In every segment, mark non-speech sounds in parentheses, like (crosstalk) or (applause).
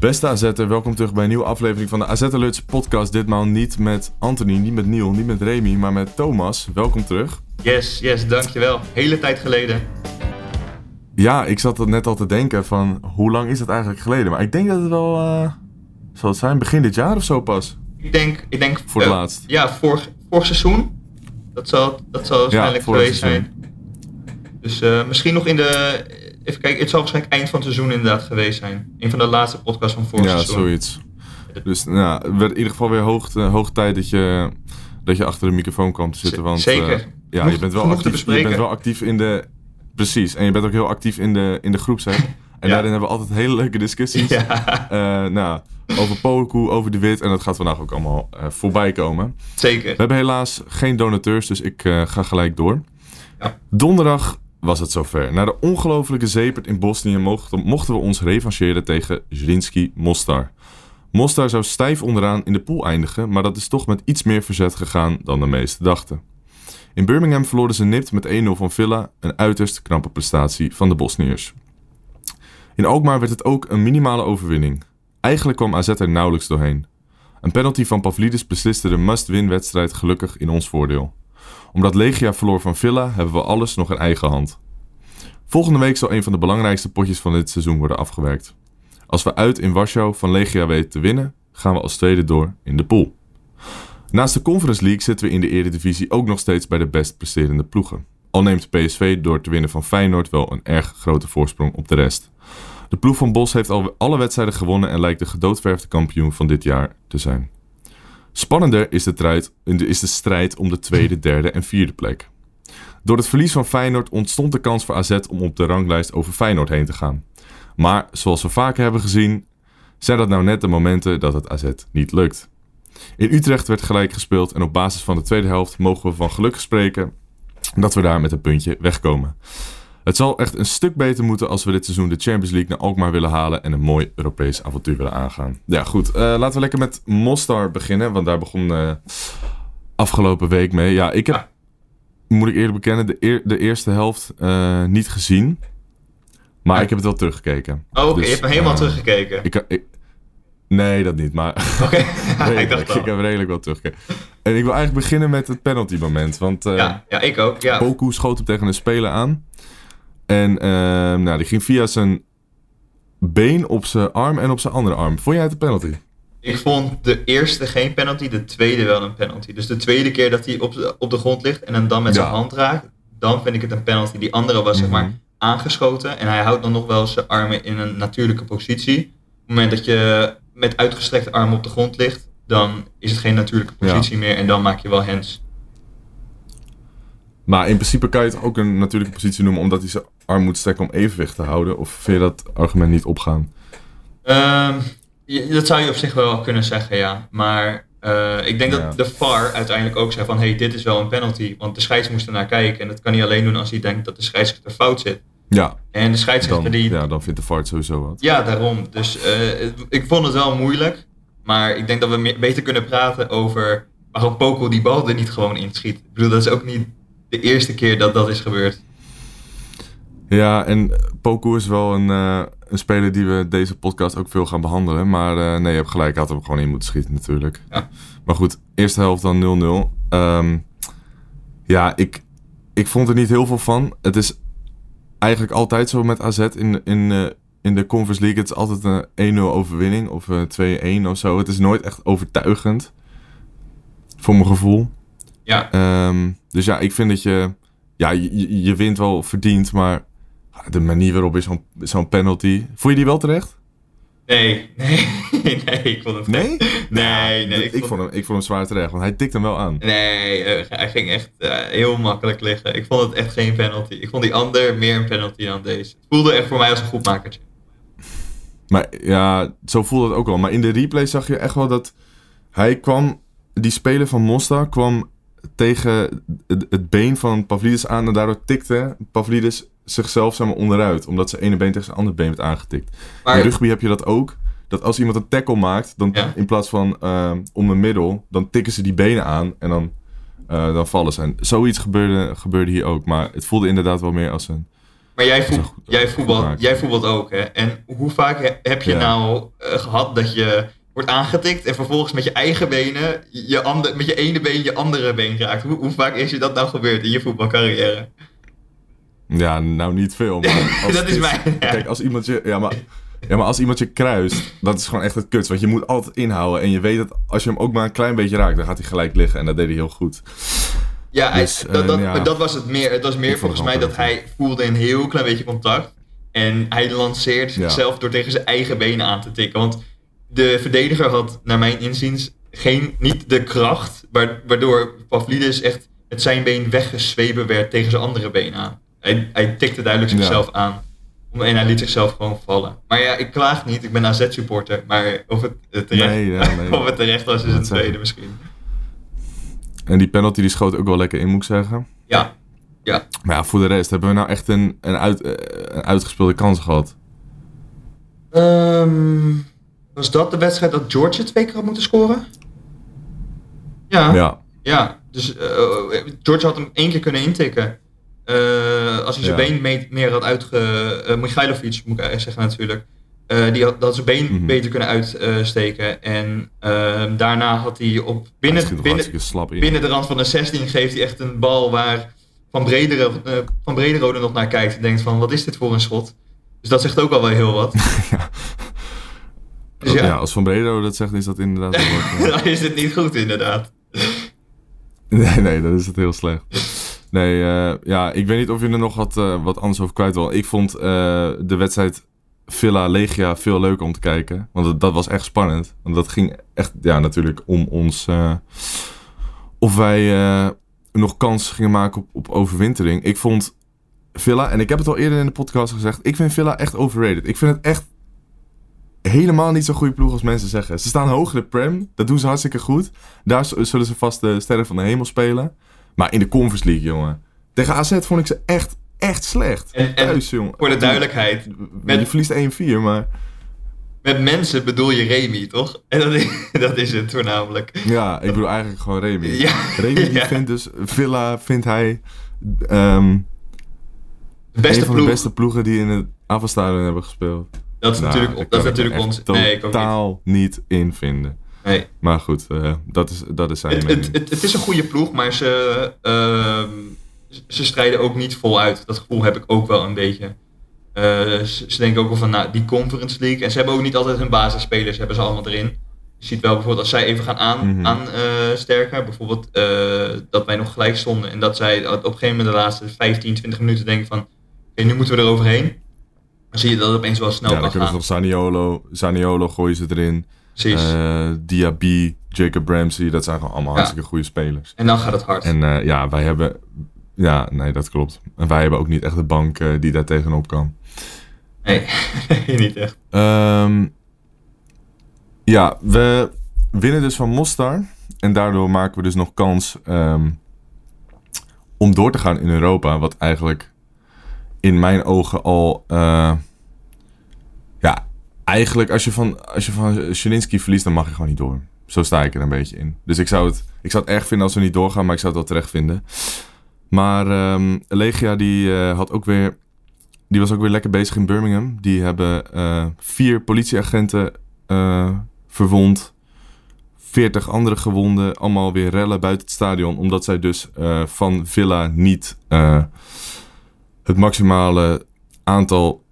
Beste AZ'er, welkom terug bij een nieuwe aflevering van de AZ Alerts podcast. Ditmaal niet met Anthony, niet met Neil, niet met Remy, maar met Thomas. Welkom terug. Yes, yes, dankjewel. Hele tijd geleden. Ja, ik zat er net al te denken van, hoe lang is het eigenlijk geleden? Maar ik denk dat het wel, eh, zal het zijn, begin dit jaar of zo pas? Ik denk, ik denk Voor het eh, laatst. Ja, vorig, vorig seizoen. Dat zal, dat zal waarschijnlijk vorig geweest seizoen. zijn. Dus eh, misschien nog in de. Even kijken, het zal waarschijnlijk eind van het seizoen inderdaad geweest zijn. Een van de laatste podcasts van vorig Ja, seizoen. zoiets. Dus nou, het werd in ieder geval weer hoog, hoog tijd dat je, dat je achter de microfoon kwam te zitten. Want, zeker. eh, ja, je bent, wel actief, je bent wel actief in de... Precies, en je bent ook heel actief in de, in de groepsapp. (laughs) En Ja. daarin hebben we altijd hele leuke discussies. Ja, Eh, nou, over Poku, over de Wit. En dat gaat vandaag ook allemaal eh, voorbij komen. zeker. We hebben helaas geen donateurs, dus ik ga gelijk door. Ja. Donderdag was het zover. Na de ongelofelijke zeepert in Bosnië mochten, mochten we ons revancheren tegen Zrinski Mostar. Mostar zou stijf onderaan in de pool eindigen, maar dat is toch met iets meer verzet gegaan dan de meesten dachten. In Birmingham verloren ze nipt met 1-0 van Villa, een uiterst knappe prestatie van de Bosniërs. In Alkmaar werd het ook een minimale overwinning. Eigenlijk kwam AZ er nauwelijks doorheen. Een penalty van Pavlidis besliste de must-win wedstrijd gelukkig in ons voordeel. Omdat Legia verloor van Villa, hebben we alles nog in eigen hand. Volgende week zal een van de belangrijkste potjes van dit seizoen worden afgewerkt. Als we uit in Warschau van Legia weten te winnen, gaan we als tweede door in de pool. Naast de Conference League zitten we in de Eredivisie ook nog steeds bij de best presterende ploegen. Al neemt PSV door te winnen van Feyenoord wel een erg grote voorsprong op de rest. De ploeg van Bos heeft al alle wedstrijden gewonnen en lijkt de gedoodverfde kampioen van dit jaar te zijn. Spannender is de, is de strijd om de tweede, derde en vierde plek. Door het verlies van Feyenoord ontstond de kans voor AZ om op de ranglijst over Feyenoord heen te gaan. Maar zoals we vaker hebben gezien, zijn dat nou net de momenten dat het AZ niet lukt. In Utrecht werd gelijk gespeeld en op basis van de tweede helft mogen we van geluk spreken dat we daar met een puntje wegkomen. Het zal echt een stuk beter moeten als we dit seizoen de Champions League naar Alkmaar willen halen en een mooi Europees avontuur willen aangaan. Ja, goed. eh, laten we lekker met Mostar beginnen, want daar begon eh, afgelopen week mee. Ja, ik heb, moet ik eerlijk bekennen, de, eer- de eerste helft eh, niet gezien. Maar ik heb het wel teruggekeken. Oh, oké, Dus, je hebt hem helemaal teruggekeken. Ik, ik, nee, dat niet, maar Oké, (laughs) (laughs) ik dacht ik, heb redelijk wel teruggekeken. En ik wil eigenlijk beginnen met het penalty moment, want... Ja, ja, ik ook. Ja. Poku schoot hem tegen een speler aan. En ehm, nou, die ging via zijn been op zijn arm en op zijn andere arm. Vond jij het een penalty? Ik vond de eerste geen penalty, de tweede wel een penalty. Dus de tweede keer dat hij op de, op de grond ligt en hem dan met zijn hand raakt, dan vind ik het een penalty. Die andere was zeg Mhm. maar aangeschoten en hij houdt dan nog wel zijn armen in een natuurlijke positie. Op het moment dat je met uitgestrekte armen op de grond ligt, dan is het geen natuurlijke Ja. positie meer en dan maak je wel hands. Maar in principe kan je het ook een natuurlijke positie noemen... omdat hij zijn arm moet strekken om evenwicht te houden. Of vind je dat argument niet opgaan? Ehm, dat zou je op zich wel kunnen zeggen, ja. Maar eh, ik denk Ja. dat de VAR uiteindelijk ook zei van... hey, dit is wel een penalty, want de scheids moest er naar kijken. En dat kan hij alleen doen als hij denkt dat de scheidsrechter fout zit. Ja, En de scheidsrechter dan, die... ja, dan vindt de VAR het sowieso wat. Ja, daarom. Dus eh, ik vond het wel moeilijk. Maar ik denk dat we meer, beter kunnen praten over waarom Poco die bal er niet gewoon inschiet. Ik bedoel, dat is ook niet de eerste keer dat dat is gebeurd. Ja, en Poku is wel een, eh, een speler die we deze podcast ook veel gaan behandelen. Maar eh, nee, je hebt gelijk, had hem gewoon in moeten schieten natuurlijk. Ja. Maar goed, eerste helft dan 0-0. Ehm, ja, ik, ik vond er niet heel veel van. Het is eigenlijk altijd zo met AZ in, in, eh, in de Conference League. Het is altijd een 1-0 overwinning of eh 2-1 of zo. Het is nooit echt overtuigend. Voor mijn gevoel. Ja, Ehm, dus ja, ik vind dat je... Ja, je, je- wint wel verdiend, maar... De manier waarop is zo'n zo'n penalty... Vond je die wel terecht? nee, (laughs) nee, nee, ik vond het Nee? (laughs) Nee, nee, ik, vond hem, ik vond hem zwaar terecht, want hij tikt hem wel aan. Nee, eh, hij ging echt eh, heel makkelijk liggen. Ik vond het echt geen penalty. Ik vond die ander meer een penalty dan deze. Het voelde echt voor mij als een goedmakertje. Maar ja, zo voelde het ook wel. Maar in de replay zag je echt wel dat hij kwam, die speler van Mostar kwam tegen het, het been van Pavlidis aan en daardoor tikte Pavlidis zichzelf zeg maar, onderuit. Omdat zijn ene been tegen zijn andere been werd aangetikt. Maar- In rugby heb je dat ook. Dat als iemand een tackle maakt, dan Ja. in plaats van eh, om een middel, dan tikken ze die benen aan en dan, eh, dan vallen ze. En zoiets gebeurde, gebeurde hier ook. Maar het voelde inderdaad wel meer als een... Maar jij, voet, goed- jij, gemaakt. jij voetbalt ook, hè? En hoe vaak he- heb je Ja. nou eh, gehad dat je wordt aangetikt en vervolgens met je eigen benen, je ander, met je ene been je andere been raakt? Hoe, hoe vaak is je dat nou gebeurd in je voetbalcarrière? Ja, nou niet veel. Maar (laughs) Dat is mijn- ja. Kijk, als iemand je... Ja, maar... Ja, maar als iemand je kruist, dat is gewoon echt het kut. Want je moet altijd inhouden. En je weet dat als je hem ook maar een klein beetje raakt, dan gaat hij gelijk liggen. En dat deed hij heel goed. Ja, hij- Dus, dat, dat, ja. maar dat was het meer. Het was meer volgens mij dat hij voelde een heel klein beetje contact. En hij lanceerde Ja. zichzelf door tegen zijn eigen benen aan te tikken. Want de verdediger had, naar mijn inziens, geen, niet de kracht. wa- Waardoor Pavlidis echt met zijn been weggeswepen werd tegen zijn andere been aan. Hij, hij tikte duidelijk Ja. zichzelf aan. En hij liet zichzelf gewoon vallen. Maar ja, ik klaag niet. Ik ben AZ-supporter. Maar of het, terecht, Nee, ja, nee. (laughs) of het terecht was, is een zeg tweede misschien. En die penalty die schoot ook wel lekker in, moet ik zeggen. Ja, ja. Maar ja, voor de rest hebben we nou echt een, een, uit, eh, een uitgespeelde kans gehad. Ehm, was dat de wedstrijd dat George twee keer had moeten scoren? Ja, ja. Ja, dus eh, George had hem één keer kunnen intikken. Eh, als hij zijn Ja. been mee- meer had uitge... Michailovic, moet ik eigenlijk zeggen natuurlijk. Eh, die had, dat zijn been Mhm. beter kunnen uitsteken. en ehm, daarna had hij op binnen, binnen, hartstikke slap in. binnen de rand van de 16 geeft hij echt een bal waar Van, Bredere, van Brederode nog naar kijkt. En denkt van, wat is dit voor een schot? Dus dat zegt ook al wel heel wat. (laughs) (laughs) Dus ja. ja, als Van Bredo dat zegt, is dat inderdaad (laughs) dan is het niet goed inderdaad. Nee, nee, dat is het heel slecht. Nee, eh, ja, ik weet niet of je er nog wat, eh, wat anders over kwijt wil. Ik vond eh, de wedstrijd Villa Legia veel leuker om te kijken. Want dat, dat was echt spannend. Want dat ging echt, ja, natuurlijk om ons... of wij nog kans gingen maken op, op overwintering. Ik vond Villa, en ik heb het al eerder in de podcast gezegd... Ik vind Villa echt overrated. Ik vind het echt helemaal niet zo'n goede ploeg als mensen zeggen. Ze staan hoog in de Prem. Dat doen ze hartstikke goed. Daar zullen ze vast de sterren van de hemel spelen. Maar in de Conference League, jongen. Tegen AZ vond ik ze echt, echt slecht. En- en Thuis, jongen. Voor de duidelijkheid, Je verliest 1-4, maar... met mensen bedoel je Remy, toch? (laughs) En dat is, dat is het voornamelijk. Ja, ik bedoel eigenlijk gewoon Remy. Ja. Remy die Ja. vindt dus... Villa vindt hij... ehm, De beste een van ploeg, de beste ploegen die in het Avastadion hebben gespeeld. Dat is Nou, natuurlijk, dat is natuurlijk ons... Nee, ik ook niet. totaal niet in vinden. Nee. Maar goed, eh, dat, is, dat is zijn Het, mening. het, het, het is een goede ploeg, maar ze, ehm, ze strijden ook niet voluit. Dat gevoel heb ik ook wel een beetje. Eh, ze, ze denken ook wel van nou, die Conference League. En ze hebben ook niet altijd hun basisspelers hebben ze allemaal erin. Je ziet wel bijvoorbeeld als zij even gaan aan, Mhm. aan eh, sterken. Bijvoorbeeld eh, dat wij nog gelijk stonden. En dat zij op een gegeven moment de laatste 15, 20 minuten denken van... Oké, nu moeten we er overheen. Dan zie je dat opeens wel snel ja, dan kunnen ze nog Zaniolo, Zaniolo gooien ze erin. Precies. Eh Diaby, Jacob Ramsey, dat zijn gewoon allemaal Ja. hartstikke goede spelers. en dan gaat het hard. En eh, ja, wij hebben... Ja, nee, dat klopt. En wij hebben ook niet echt de bank eh, die daar tegenop kan. Nee, (laughs) nee, niet echt. Ehm, ja, we winnen dus van Mostar. En daardoor maken we dus nog kans ehm, om door te gaan in Europa. Wat eigenlijk in mijn ogen al... eh, ja, eigenlijk als je van, als je van verliest, dan mag je gewoon niet door. Zo sta ik er een beetje in. Dus ik zou het, ik zou het erg vinden als we niet doorgaan, maar ik zou het wel terecht vinden. Maar ehm, Legia die eh, had ook weer die was ook weer lekker bezig in Birmingham. Die hebben eh, vier politieagenten verwond. 40 andere gewonden. Allemaal weer rellen buiten het stadion. Omdat zij dus van Villa niet het maximale aantal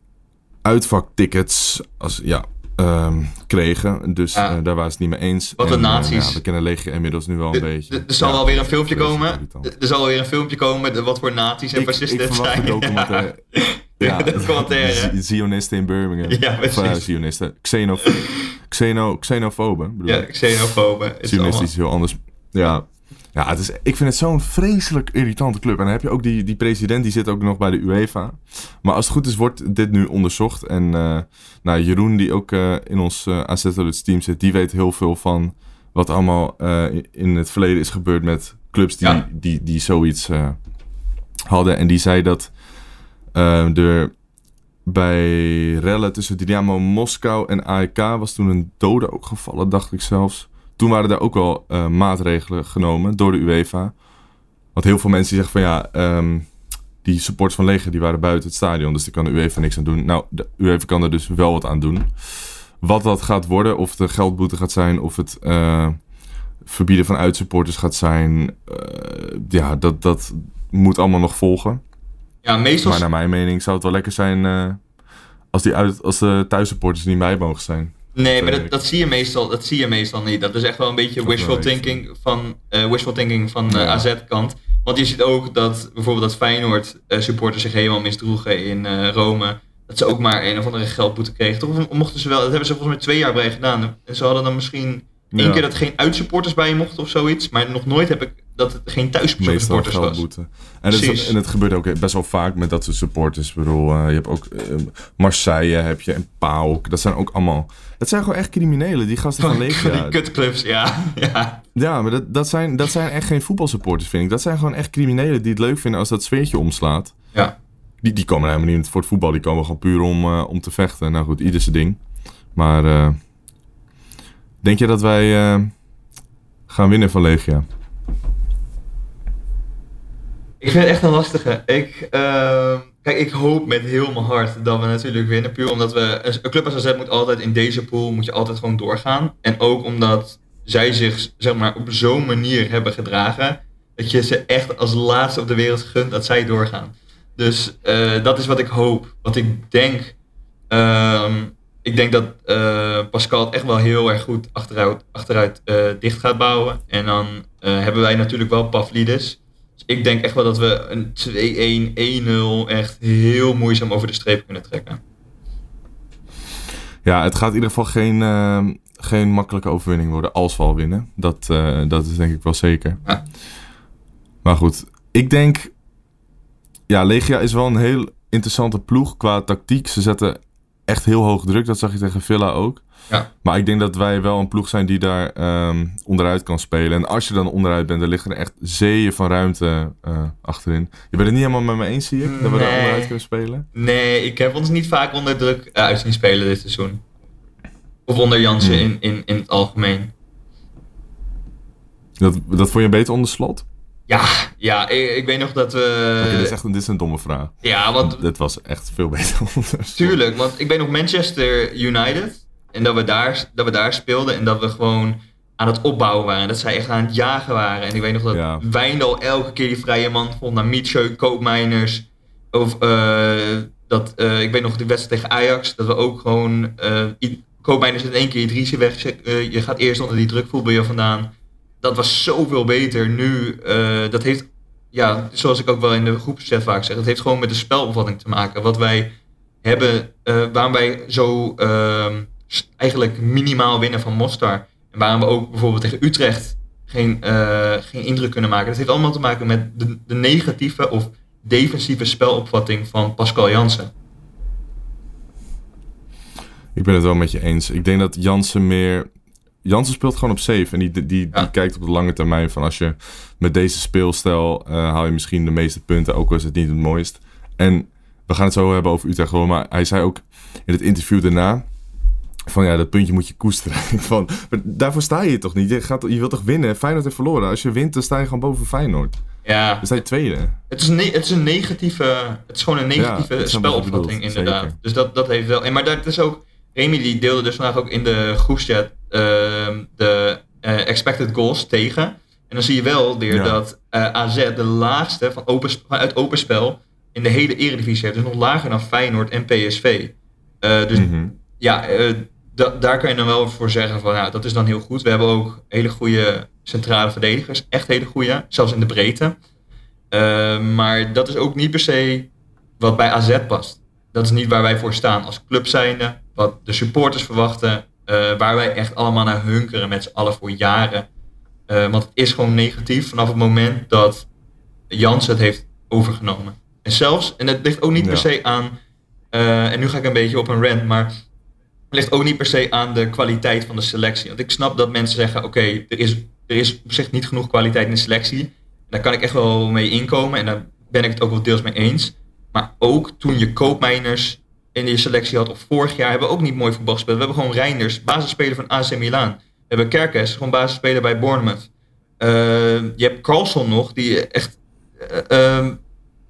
uitvaktickets als, ja, ehm, kregen. Dus Ja. eh, daar waren ze het niet mee eens. Wat een En, eh, nazi's. ja, we kennen Legia inmiddels nu wel een beetje. Er zal wel weer een filmpje komen. Er zal weer een filmpje komen met wat voor nazi's en fascisten het zijn. documentaire. (laughs) Ja, de documentaire. Z- Zionisten in Birmingham. Ja, Of, eh, precies. Zionisten. Xenof (laughs) xeno xenofoben. bedoel Ja, xenofoben. Zionisten is heel anders. Ja. Ja, het is, ik vind het zo'n vreselijk irritante club. En dan heb je ook die, die president, die zit ook nog bij de UEFA. Maar als het goed is, wordt dit nu onderzocht. En eh, nou, Jeroen, die ook eh, in ons uh, AZ team zit, die weet heel veel van wat allemaal in het verleden is gebeurd met clubs die, Ja. die, die zoiets hadden. En die zei dat er bij rellen tussen Dynamo Moskou en AEK was toen een dode ook gevallen, dacht ik zelfs. Toen waren er ook al uh, maatregelen genomen door de UEFA. Want heel veel mensen die zeggen van ja, um, die supporters van Leger die waren buiten het stadion, dus daar kan de UEFA niks aan doen. Nou, de UEFA kan er dus wel wat aan doen. Wat dat gaat worden, of het een geldboete gaat zijn, of het uh, verbieden van uitsupporters gaat zijn, uh, ja, dat, dat moet allemaal nog volgen. Ja, meestal... Maar naar mijn mening zou het wel lekker zijn als, die uit, als de thuissupporters niet bij mogen zijn. Nee, maar dat, dat, zie je meestal, dat zie je meestal niet. Dat is echt wel een beetje wishful thinking van, uh, wishful thinking van uh. AZ-kant. Want je ziet ook dat bijvoorbeeld dat Feyenoord uh, supporters zich helemaal misdroegen in Rome. Dat ze ook maar een of andere geldboete kregen. Toch mochten ze wel, dat hebben ze volgens mij twee jaar bij gedaan. En ze hadden dan misschien ja. keer dat geen uitsupporters bij je mochten of zoiets. Maar nog nooit heb ik dat het geen thuissupporters was. En het, is, en het gebeurt ook best wel vaak met dat soort supporters. Ik bedoel, uh, je hebt ook uh, Marseille heb je en PAOK. Dat zijn ook allemaal... Dat zijn gewoon echt criminelen. Die gasten van Legia. Die kutclubs, ja. (laughs) ja. Ja, maar dat, dat, zijn, dat zijn echt geen voetbalsupporters, vind ik. Dat zijn gewoon echt criminelen die het leuk vinden als dat sfeertje omslaat. Ja. Die, die komen helemaal niet voor het voetbal. Die komen gewoon puur om, uh, om te vechten. Nou goed, ieder zijn ding. Maar denk je dat wij uh, gaan winnen van Legia? Ik vind het echt een lastige. Ik, uh, kijk, ik hoop met heel mijn hart dat we natuurlijk winnen. Puur omdat we... Een club als AZ moet altijd in deze pool moet je altijd gewoon doorgaan. En ook omdat zij zich zeg maar, op zo'n manier hebben gedragen... dat je ze echt als laatste op de wereld gunt dat zij doorgaan. Dus uh, dat is wat ik hoop. Wat ik denk... Uh, ik denk dat uh, Pascal het echt wel heel erg goed achteruit, achteruit uh, dicht gaat bouwen. En dan uh, hebben wij natuurlijk wel Pavlidis. Dus ik denk echt wel dat we een 2-1, 1-0 echt heel moeizaam over de streep kunnen trekken. Ja, het gaat in ieder geval geen, geen makkelijke overwinning worden als we al winnen. Dat, dat is denk ik wel zeker. Ja. Maar goed, ik denk... Ja, Legia is wel een heel interessante ploeg qua tactiek. Ze zetten echt heel hoog druk. Dat zag je tegen Villa ook. Ja. Maar ik denk dat wij wel een ploeg zijn die daar um, onderuit kan spelen. En als je dan onderuit bent, dan liggen er echt zeeën van ruimte uh, achterin. Je bent het niet helemaal met me eens, zie ik, dat we daar onderuit kunnen spelen? Nee, ik heb ons niet vaak onder druk uh, uit zien spelen dit seizoen. Of onder Jansen hmm. in, in, in het algemeen. Dat, dat vond je beter onder slot? Ja, ja ik, ik weet nog dat we... Okay, dit, is echt een, dit is een domme vraag. Ja, want... Dit was echt veel beter. (laughs) Tuurlijk, want ik weet nog Manchester United. En dat we, daar, dat we daar speelden en dat we gewoon aan het opbouwen waren. Dat zij echt aan het jagen waren. En ik weet nog dat ja. Wijndal elke keer die vrije man vond naar Mietjeu, Koopmeiners. Of uh, dat, uh, ik weet nog de wedstrijd tegen Ajax. Dat we ook gewoon... Uh, Koopmeiners in één keer je drieën weg. je gaat eerst onder die drukvoetbal vandaan dat was zoveel beter. Nu, uh, dat heeft, ja, zoals ik ook wel in de groepschat vaak zeg, dat heeft gewoon met de spelopvatting te maken. Wat wij hebben, uh, waarom wij zo uh, eigenlijk minimaal winnen van Mostar. En waarom we ook bijvoorbeeld tegen Utrecht geen, uh, geen indruk kunnen maken. Dat heeft allemaal te maken met de, de negatieve of defensieve spelopvatting van Pascal Jansen. Ik ben het wel met je eens. Ik denk dat Jansen meer Jansen speelt gewoon op safe. En die, die, die, Ja. die kijkt op de lange termijn van als je met deze speelstijl eh, haal je misschien de meeste punten, ook al is het niet het mooist. En we gaan het zo hebben over Utrecht gewoon, maar hij zei ook in het interview daarna van ja, dat puntje moet je koesteren. (laughs) van, maar daarvoor sta je toch niet? Je, gaat, je wilt toch winnen? Feyenoord heeft verloren. Als je wint, dan sta je gewoon boven Feyenoord. Ja, Dan sta je tweede. het is, het is een negatieve, het is gewoon een negatieve spelopvatting inderdaad. zeker. Dus dat, dat heeft wel. En maar dat is ook. Remy die deelde dus vandaag ook in de groepschat de eh, expected goals tegen. En dan zie je wel weer Ja. dat eh, AZ de laagste van open, vanuit open spel in de hele eredivisie heeft. Dus nog lager dan Feyenoord en PSV. Eh, dus Mhm. ja, da- daar kan je dan wel voor zeggen van nou, dat is dan heel goed. We hebben ook hele goede centrale verdedigers. Echt hele goede, zelfs in de breedte. Eh, maar dat is ook niet per se wat bij AZ past. Dat is niet waar wij voor staan als club zijnde. Wat de supporters verwachten. Eh, waar wij echt allemaal naar hunkeren met z'n allen voor jaren. Eh, want het is gewoon negatief vanaf het moment dat Jans het heeft overgenomen. En zelfs, en het ligt ook niet Ja. per se aan, eh, en nu ga ik een beetje op een rant, maar het ligt ook niet per se aan de kwaliteit van de selectie. Want ik snap dat mensen zeggen, oké, er, is, er is op zich niet genoeg kwaliteit in de selectie. Daar kan ik echt wel mee inkomen en daar ben ik het ook wel deels mee eens. Maar ook toen je koopmijners in je selectie had, of vorig jaar, hebben we ook niet mooi voetbal gespeeld. We hebben gewoon Reinders, basisspeler van AC Milan. We hebben Kerkes, gewoon basisspeler bij Bournemouth. Eh, je hebt Carlson nog, die echt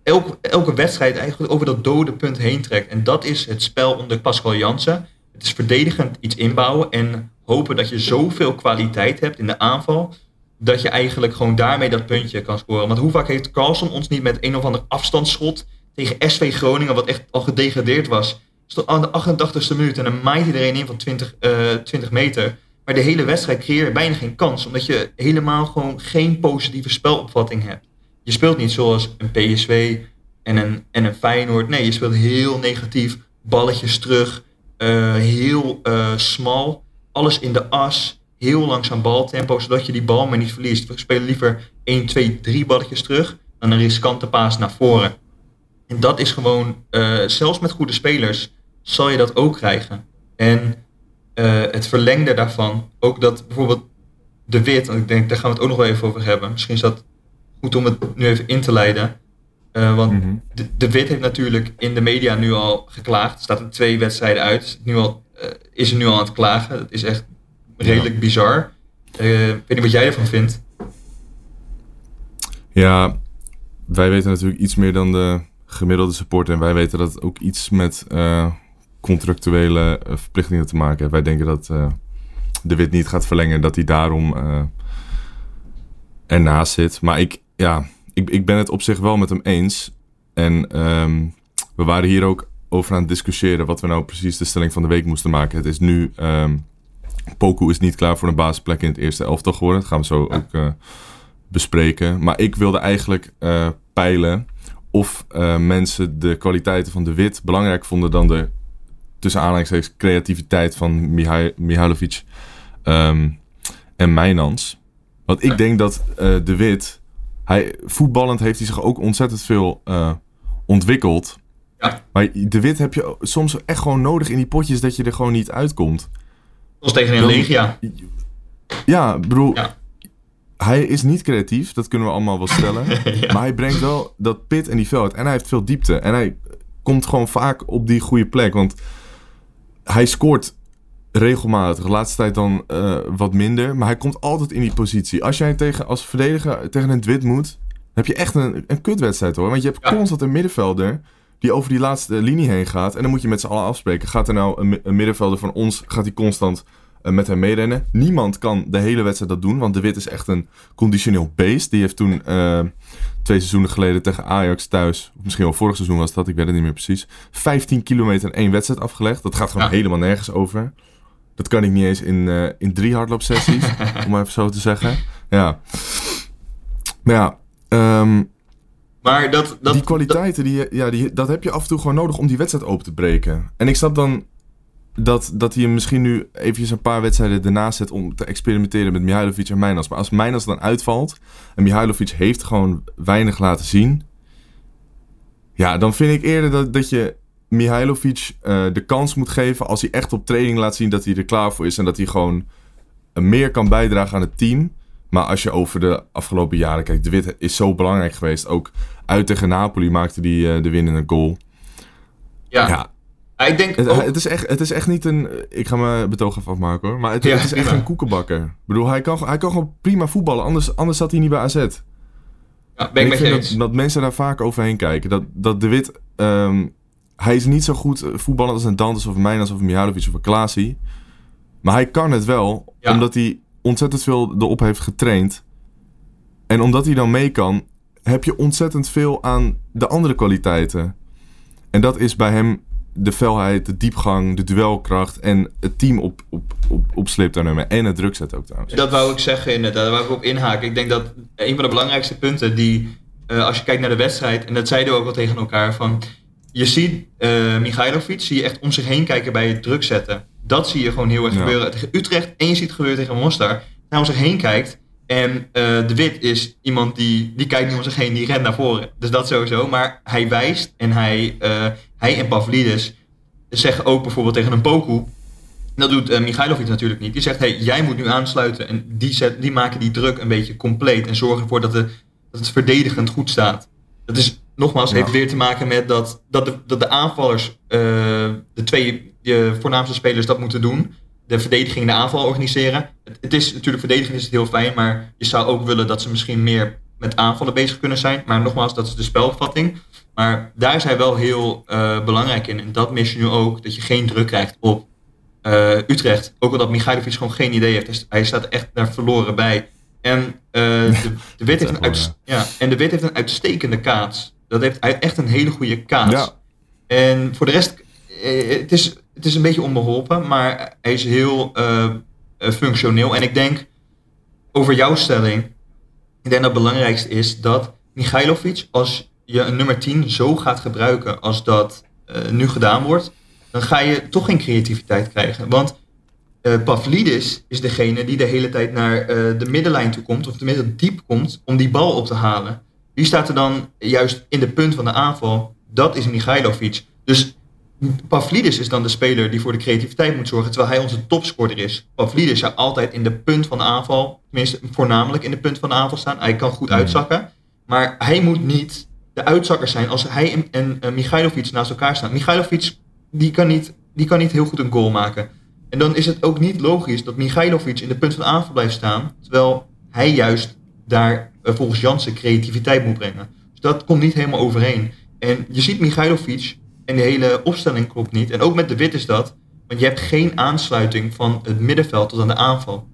elke, elke wedstrijd eigenlijk over dat dode punt heen trekt. En dat is het spel onder Pascal Jansen. Het is verdedigend iets inbouwen en hopen dat je zoveel kwaliteit hebt in de aanval. Dat je eigenlijk gewoon daarmee dat puntje kan scoren. Want hoe vaak heeft Carlson ons niet met een of ander afstandsschot tegen SV Groningen, wat echt al gedegradeerd was. Stond aan de 88ste minuut en dan maait hij er een in van 20, eh, 20 meter. Maar de hele wedstrijd creëer bijna geen kans, omdat je helemaal gewoon geen positieve spelopvatting hebt. Je speelt niet zoals een PSV en een, en een Feyenoord. Nee, je speelt heel negatief, balletjes terug, eh, heel eh, smal, alles in de as, heel langzaam baltempo, zodat je die bal maar niet verliest. We spelen liever 1, 2, 3 balletjes terug dan een riskante paas naar voren. En dat is gewoon, eh, zelfs met goede spelers, zal je dat ook krijgen. En eh, het verlengde daarvan, ook dat bijvoorbeeld de Wit, want ik denk daar gaan we het ook nog wel even over hebben. Misschien is dat goed om het nu even in te leiden. Eh, want Mhm. de, de Wit heeft natuurlijk in de media nu al geklaagd. Staat er twee wedstrijden uit. Nu al, is er nu al aan het klagen. Dat is echt redelijk bizar. Ik weet niet wat jij ervan vindt. Ja, wij weten natuurlijk iets meer dan de gemiddelde supporter. En wij weten dat het ook iets met eh, contractuele eh, verplichtingen te maken heeft. Wij denken dat eh, de Wit niet gaat verlengen, dat hij daarom eh ernaast zit. Maar ik, ja, ik, ik ben het op zich wel met hem eens. En ehm, we waren hier ook over aan het discussiëren wat we nou precies de stelling van de week moesten maken. Het is nu, ehm Poku is niet klaar voor een basisplek in het eerste elftal geworden. Dat gaan we zo ook bespreken. Maar ik wilde eigenlijk peilen of eh, mensen de kwaliteiten van de Wit belangrijk vonden dan de tussen aanhalingstekens creativiteit van Mihai- Mihailovic ehm, en Mijnans. Want ik denk dat eh, de Wit, hij, voetballend heeft hij zich ook ontzettend veel eh, ontwikkeld. Ja. Maar de Wit heb je soms echt gewoon nodig in die potjes dat je er gewoon niet uitkomt. Zoals tegen een Legia. Ja, bedoel, Ja. Hij is niet creatief, dat kunnen we allemaal wel stellen. (laughs) Maar hij brengt wel dat pit en die veld. En hij heeft veel diepte. En hij komt gewoon vaak op die goede plek. Want hij scoort regelmatig. De laatste tijd dan eh, wat minder. Maar hij komt altijd in die positie. Als jij tegen, als verdediger tegen een Dwit moet, dan heb je echt een, een kutwedstrijd hoor. Want je hebt Ja. constant een middenvelder die over die laatste linie heen gaat. En dan moet je met z'n allen afspreken. Gaat er nou een, een middenvelder van ons, gaat hij constant met hem meerennen? Niemand kan de hele wedstrijd dat doen. Want de Wit is echt een conditioneel beest. Die heeft toen eh, twee seizoenen geleden tegen Ajax thuis, of misschien wel vorig seizoen was dat, ik weet het niet meer precies, 15 kilometer in één wedstrijd afgelegd. Dat gaat gewoon Ja. helemaal nergens over. Dat kan ik niet eens in, eh, in drie hardloopsessies, (laughs) om maar even zo te zeggen. Ja. Maar ja, ehm, Maar dat, dat, die kwaliteiten, die, ja, die, dat heb je af en toe gewoon nodig om die wedstrijd open te breken. En ik snap dan dat, dat hij hem misschien nu eventjes een paar wedstrijden ernaast zet om te experimenteren met Mihailovic en Mijnas. Maar als Mijnas dan uitvalt en Mihailovic heeft gewoon weinig laten zien. Ja, dan vind ik eerder dat, dat je Mihailovic eh, de kans moet geven als hij echt op training laat zien dat hij er klaar voor is. En dat hij gewoon eh, meer kan bijdragen aan het team. Maar als je over de afgelopen jaren kijkt, De Wit is zo belangrijk geweest. Ook uit tegen Napoli maakte hij eh, de winnende goal. ja. Ja, Ik denk het, ook, het, is echt, het is echt niet een... Ik ga mijn betoog even afmaken hoor. Maar het, Ja, het is echt een koekenbakker. Ik bedoel, hij kan, hij kan gewoon prima voetballen. Anders, anders zat hij niet bij AZ. ja, ben ik je vind dat, dat mensen daar vaak overheen kijken. Dat, dat De Wit... ehm, hij is niet zo goed eh, voetballen als een Dantes of een Mijnas of een Mihailovic of een Klaasie. Maar hij kan het wel. Ja. Omdat hij ontzettend veel erop heeft getraind. En omdat hij dan mee kan... heb je ontzettend veel aan de andere kwaliteiten. En dat is bij hem de felheid, de diepgang, de duelkracht... en het team op, op, op, op sleeptouw. En het druk zetten ook trouwens. Dat wou ik zeggen inderdaad, daar wou ik op inhaken. Ik denk dat een van de belangrijkste punten die, eh, als je kijkt naar de wedstrijd, en dat zeiden we ook al tegen elkaar, van je ziet eh Michailovic, zie je echt om zich heen kijken bij het druk zetten. Dat zie je gewoon heel erg Ja. gebeuren tegen Utrecht en je ziet het gebeuren tegen Mostar. Naar om zich heen kijkt En eh, De Wit is iemand die, die kijkt niet om zich heen, die rent naar voren. Dus dat sowieso. Maar hij wijst en hij, hij en Pavlidis zeggen ook bijvoorbeeld tegen een Poku. Dat doet uh, Michailovic natuurlijk niet. Die zegt, hey, jij moet nu aansluiten. En die, zet, die maken die druk een beetje compleet. En zorgen ervoor dat, de, dat het verdedigend goed staat. Dat is, nogmaals, heeft weer te maken met dat, dat, de, dat de aanvallers, uh, de twee de voornaamste spelers, dat moeten doen. De verdediging de aanval organiseren. Het, het, is natuurlijk, verdediging is het heel fijn. Maar je zou ook willen dat ze misschien meer met aanvallen bezig kunnen zijn. Maar nogmaals, dat is de spelopvatting. Maar daar is hij wel heel uh, belangrijk in. En dat mis je nu ook, dat je geen druk krijgt op uh, Utrecht. Ook omdat Michailovic gewoon geen idee heeft. Hij staat echt daar verloren bij. En, uh, (laughs) de, de wit heeft een uit, ja, en de Wit heeft een uitstekende kaats. Dat heeft echt een hele goede kaats. Ja. En voor de rest, het is, het is een beetje onbeholpen, maar hij is heel functioneel. En ik denk, over jouw stelling, ik denk dat het belangrijkste is dat Michailovic, als je een nummer 10 zo gaat gebruiken als dat uh, nu gedaan wordt, dan ga je toch geen creativiteit krijgen. Want uh, Pavlidis is degene die de hele tijd naar uh, de middenlijn toe komt, of tenminste diep komt, om die bal op te halen. Wie staat er dan juist in de punt van de aanval? Dat is Michailovic. Dus Pavlidis is dan de speler die voor de creativiteit moet zorgen, terwijl hij onze topscorer is. Pavlidis zou altijd in de punt van de aanval, tenminste voornamelijk in de punt van de aanval staan. Hij kan goed uitzakken, maar hij moet niet de uitzakker zijn als hij en, en, en Michailovic naast elkaar staan. Michailovic die kan, niet, die kan niet heel goed een goal maken. En dan is het ook niet logisch dat Michailovic in de punt van aanval blijft staan, terwijl hij juist daar uh, volgens Jansen creativiteit moet brengen. Dus dat komt niet helemaal overeen. En je ziet Michailovic en de hele opstelling klopt niet. En ook met de Wit is dat, want je hebt geen aansluiting van het middenveld tot aan de aanval.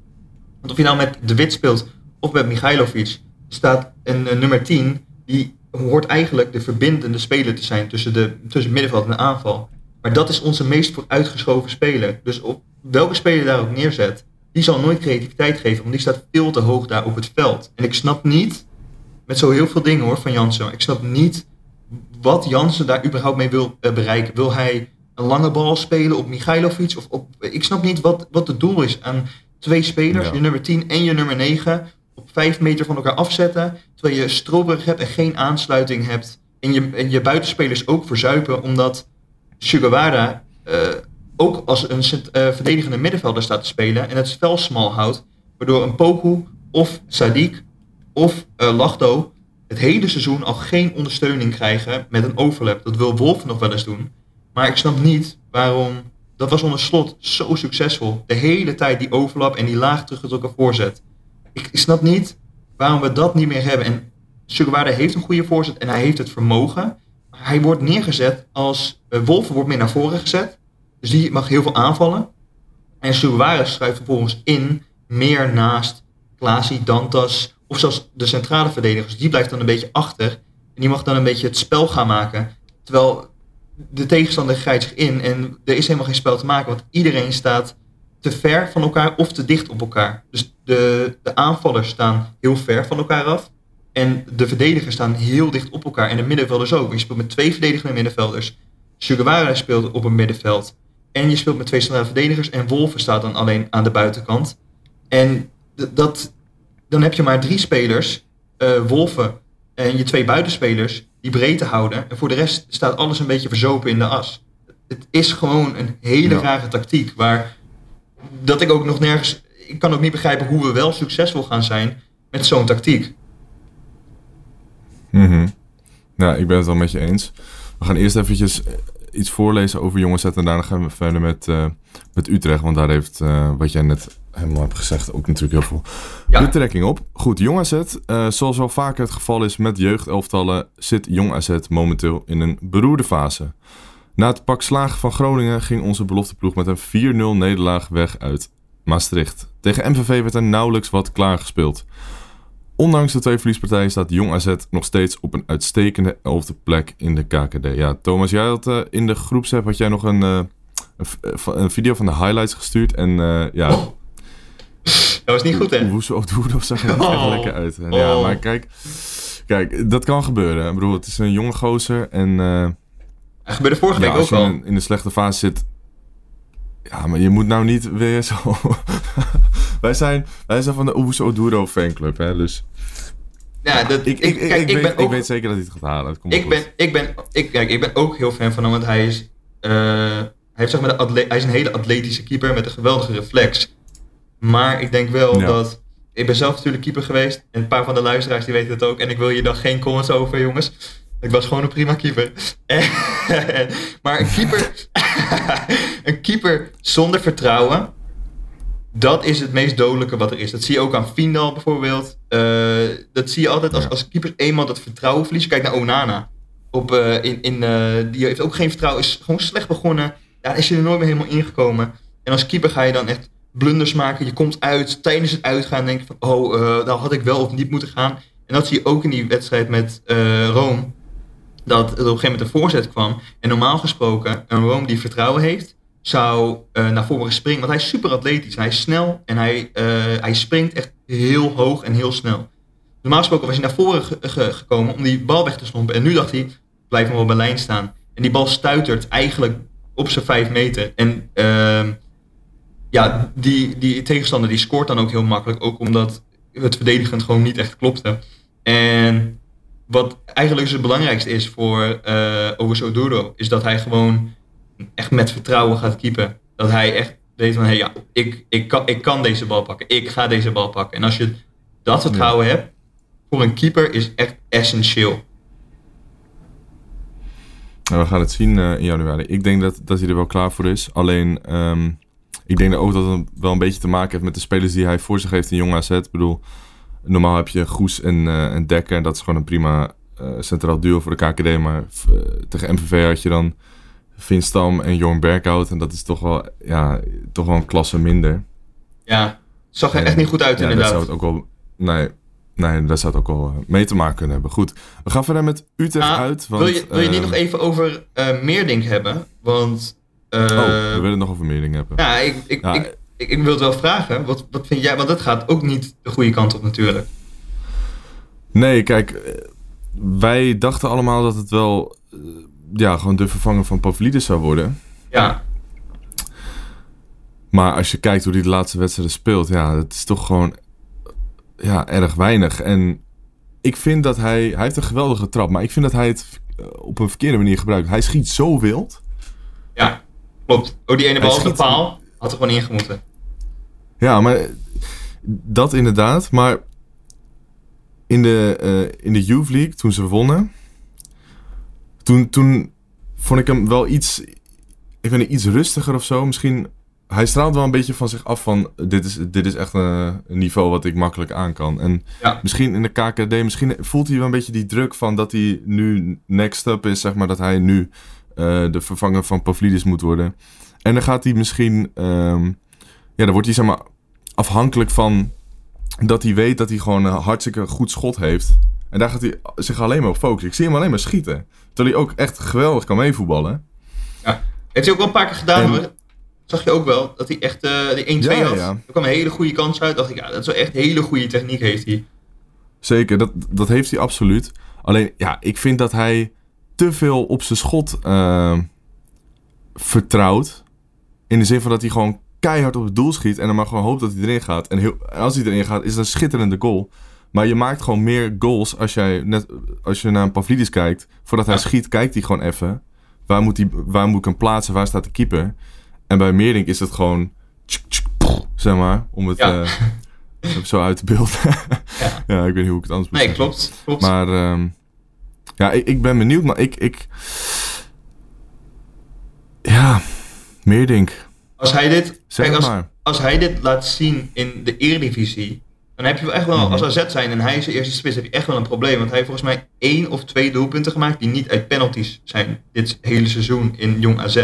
Want of je nou met de Wit speelt of met Michailovic, staat een, een nummer 10 die hoort eigenlijk de verbindende speler te zijn tussen, de, tussen middenveld en de aanval. Maar dat is onze meest vooruitgeschoven speler. Dus op welke speler daar ook neerzet, die zal nooit creativiteit geven, want die staat veel te hoog daar op het veld. En ik snap niet, met zo heel veel dingen hoor van Jansen, ik snap niet wat Jansen daar überhaupt mee wil uh, bereiken. Wil hij een lange bal spelen op Michailovic? Of op, ik snap niet wat, wat het doel is aan twee spelers, ja. je nummer 10 en je nummer 9, op vijf meter van elkaar afzetten, terwijl je stroberig hebt en geen aansluiting hebt. En je, en je buitenspelers ook verzuipen, omdat Sugawara uh, ook als een uh, verdedigende middenvelder staat te spelen en het spel smal houdt, waardoor een Poku of Sadiq of uh, Lachdo het hele seizoen al geen ondersteuning krijgen met een overlap. Dat wil Wolf nog wel eens doen. Maar ik snap niet waarom. Dat was onder slot zo succesvol. De hele tijd die overlap en die laag teruggetrokken voorzet. Ik, snap niet waarom we dat niet meer hebben. En Sugawara heeft een goede voorzet en hij heeft het vermogen. Maar hij wordt neergezet als. Uh, wordt meer naar voren gezet. Dus die mag heel veel aanvallen. En Sugawara schuift vervolgens in meer naast Klaasie, Dantas, of zelfs de centrale verdedigers, die blijft dan een beetje achter. En die mag dan een beetje het spel gaan maken. Terwijl de tegenstander grijpt zich in en er is helemaal geen spel te maken. Want iedereen staat te ver van elkaar of te dicht op elkaar. Dus de, de aanvallers staan heel ver van elkaar af. En de verdedigers staan heel dicht op elkaar. En de middenvelders ook. Je speelt met twee verdedigende middenvelders. Sugawara speelt op een middenveld. En je speelt met twee centrale verdedigers. En Wolven staat dan alleen aan de buitenkant. En dat, dan heb je maar drie spelers, uh, Wolven en je twee buitenspelers, die breedte houden. En voor de rest staat alles een beetje verzopen in de as. Het is gewoon een hele ja. rare tactiek. Waar dat ik ook nog nergens. Ik kan ook niet begrijpen hoe we wel succesvol gaan zijn met zo'n tactiek. Mm -hmm. Nou, ik ben het wel met je eens. We gaan eerst eventjes iets voorlezen over jongens en daarna gaan we verder met, uh, met Utrecht. Want daar heeft, uh, wat jij net helemaal hebt gezegd, ook natuurlijk heel veel ja. betrekking op. Goed, Jong AZ, uh, zoals wel vaker het geval is met jeugdelftallen, zit Jong AZ momenteel in een beroerde fase. Na het pak slagen van Groningen ging onze belofteploeg met een 4-0 nederlaag weg uit Maastricht. Tegen MVV werd er nauwelijks wat klaargespeeld. Ondanks de twee verliespartijen staat Jong AZ nog steeds op een uitstekende elfde plek in de KKD. Ja, Thomas, jij had uh, in de groepsapp had jij nog een, uh, een, een, video van de highlights gestuurd. En uh, ja... Dat was niet goed, hè? Hoe, hoe, hoe, hoe zag er oh. lekker uit. En, oh. Ja, maar kijk, kijk, dat kan gebeuren. Ik bedoel, het is een jonge gozer en... Gebeurde vorige ja, week ook al. al. In, in de slechte fase zit... Ja, maar je moet nou niet weer zo... (laughs) wij, zijn, wij zijn van de Owusu Oduro fanclub, hè, dus... Ja, dat, Ik, ik, ik, kijk, ik, weet, ben ik ook, weet zeker dat hij het gaat halen. Het komt wel ik, ben, ik, ben, ik, kijk, ik ben ook heel fan van hem, want hij is, hij, heeft, zeg maar, de hij is een hele atletische keeper met een geweldige reflex. Maar ik denk wel Ja. dat... Ik ben zelf natuurlijk keeper geweest. En een paar van de luisteraars die weten het ook. En ik wil je dan geen comments over, jongens. Ik was gewoon een prima keeper. (laughs) Maar een keeper... (laughs) een keeper zonder vertrouwen... Dat is het meest dodelijke wat er is. Dat zie je ook aan Findal bijvoorbeeld. Eh, dat zie je altijd als, als keeper eenmaal dat vertrouwen verliest. Kijk naar Onana. Op, eh, in, in, eh, die heeft ook geen vertrouwen. Is gewoon slecht begonnen. Daar is hij er nooit meer helemaal ingekomen. En als keeper ga je dan echt blunders maken. Je komt uit. Tijdens het uitgaan denk je van... Oh, daar had ik wel of niet moeten gaan. En dat zie je ook in die wedstrijd met Rome. Dat er op een gegeven moment een voorzet kwam. En normaal gesproken, een Rome die vertrouwen heeft... zou eh, naar voren springen. Want hij is super atletisch. Hij is snel en hij, eh, hij springt echt heel hoog en heel snel. Normaal gesproken was hij naar voren ge- ge- gekomen om die bal weg te stompen. En nu dacht hij, blijf maar op een lijn staan. En die bal stuitert eigenlijk op zijn 5 meter. En ehm, ja, die, die tegenstander die scoort dan ook heel makkelijk. Ook omdat het verdedigend gewoon niet echt klopte. En wat eigenlijk dus het belangrijkste is voor uh, Ogus Oduro, is dat hij gewoon echt met vertrouwen gaat keepen. Dat hij echt weet van, hey, ja, ik, ik, kan, ik kan deze bal pakken. Ik ga deze bal pakken. En als je dat vertrouwen hebt, voor een keeper is echt essentieel. Nou, we gaan het zien uh, in januari. Ik denk dat, dat hij er wel klaar voor is. Alleen, um, ik denk ook dat het wel een beetje te maken heeft met de spelers die hij voor zich heeft in Jong AZ. Ik bedoel, normaal heb je Goes en, uh, en Dekker. Dat is gewoon een prima uh, centraal duo voor de KKD. Maar tegen MVV had je dan Vin Stam en Jorn Berghout. En dat is toch wel, ja, toch wel een klasse minder. Ja, zag er en, echt niet goed uit ja, inderdaad. Dat zou het ook wel... Nee, Nee, daar zou het ook wel mee te maken kunnen hebben. Goed, we gaan verder met Utrecht Ah, uit. Want, wil, je, wil je niet uh, nog even over uh, Meerdink hebben? Want... Uh, oh, we willen het nog over Meerdink hebben. Ja, ik, ik, Ja. ik, ik, ik wil het wel vragen. Wat, wat vind jij? Want dat gaat ook niet de goede kant op natuurlijk. Nee, kijk, eh, wij dachten allemaal dat het wel eh, ja, gewoon de vervanger van Pavlidis zou worden. Ja, Maar als je kijkt hoe hij de laatste wedstrijden speelt, ja, dat is toch gewoon ja, erg weinig. En ik vind dat hij, hij heeft een geweldige trap, maar ik vind dat hij het eh, op een verkeerde manier gebruikt. Hij schiet zo wild. ja, klopt. Oh, die ene bal op de paal had er gewoon ingemoeten. Ja, maar eh, dat inderdaad. Maar in de, eh, in de Youth League, toen ze wonnen, toen, toen vond ik hem wel iets, ik weet niet, iets rustiger of zo. Misschien, hij straalt wel een beetje van zich af van, dit is, dit is echt een, een niveau wat ik makkelijk aan kan. En Ja. misschien in de KKD, misschien voelt hij wel een beetje die druk van dat hij nu next up is, zeg maar, dat hij nu eh, de vervanger van Pavlidis moet worden. En dan gaat hij misschien, ehm, ja, dan wordt hij zeg maar afhankelijk van dat hij weet dat hij gewoon een hartstikke goed schot heeft. En daar gaat hij zich alleen maar op focussen. Ik zie hem alleen maar schieten. Terwijl hij ook echt geweldig kan meevoetballen. Heeft hij ook wel een paar keer gedaan En-. Zag je ook wel, dat hij echt eh die 1-2 Ja, ja, had. ja. Er kwam een hele goede kans uit. dacht ik, ja, dat is wel echt hele goede techniek heeft hij. Zeker, dat, dat heeft hij absoluut. Alleen, ja, ik vind dat hij te veel op zijn schot eh, vertrouwt. In de zin van dat hij gewoon keihard op het doel schiet en dan maar gewoon hoopt dat hij erin gaat. En, heel, en als hij erin gaat, is het een schitterende goal. Maar je maakt gewoon meer goals als, jij net, als je naar een Pavlidis kijkt. Voordat hij Ja. schiet, kijkt hij gewoon even. Waar moet, hij, waar moet ik hem plaatsen? Waar staat de keeper? En bij Meerdink is het gewoon... tsk, tsk, pff, zeg maar, om het Ja. eh, zo uit te beelden. Ja. (laughs) ja, ik weet niet hoe ik het anders moet Nee, klopt. klopt. Maar ehm, ja, ik, ik ben benieuwd, maar ik, ik... Ja, Meerdink. als hij dit, Zeg kijk, als, maar. als hij dit laat zien in de Eredivisie, dan heb je wel echt wel, Mhm. als AZ zijn en hij is de eerste spits, heb je echt wel een probleem. Want hij heeft volgens mij één of twee doelpunten gemaakt die niet uit penalties zijn dit hele seizoen in Jong AZ.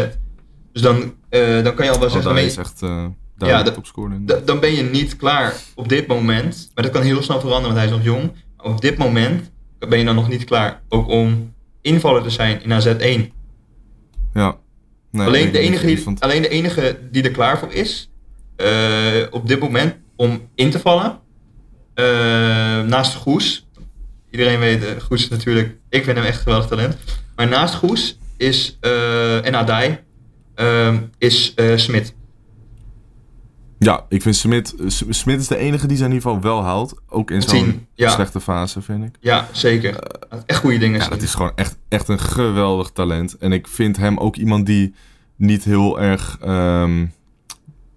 Dus dan, eh, dan kan je al wel Oh, zeggen, dan, is ben echt uh, Ja, dat- dan ben je niet klaar op dit moment. Maar dat kan heel snel veranderen, want hij is nog jong. Maar op dit moment ben je dan nog niet klaar. Ook om invaller te zijn in AZ1. Ja. Nee, alleen, de enige die, alleen de enige die er klaar voor is, eh, op dit moment, om in te vallen, eh, naast Goes. Iedereen weet, eh, Goes is natuurlijk, ik vind hem echt geweldig talent. Maar naast Goes is, en Adai, is Smit. Ja, ik vind Smit... Smit is de enige die ze in ieder geval wel haalt. Ook in zo'n ja. slechte fase, vind ik. Ja, zeker. Echt goede dingen. Ja, dat is gewoon echt, echt een geweldig talent. En ik vind hem ook iemand die niet heel erg... ehm,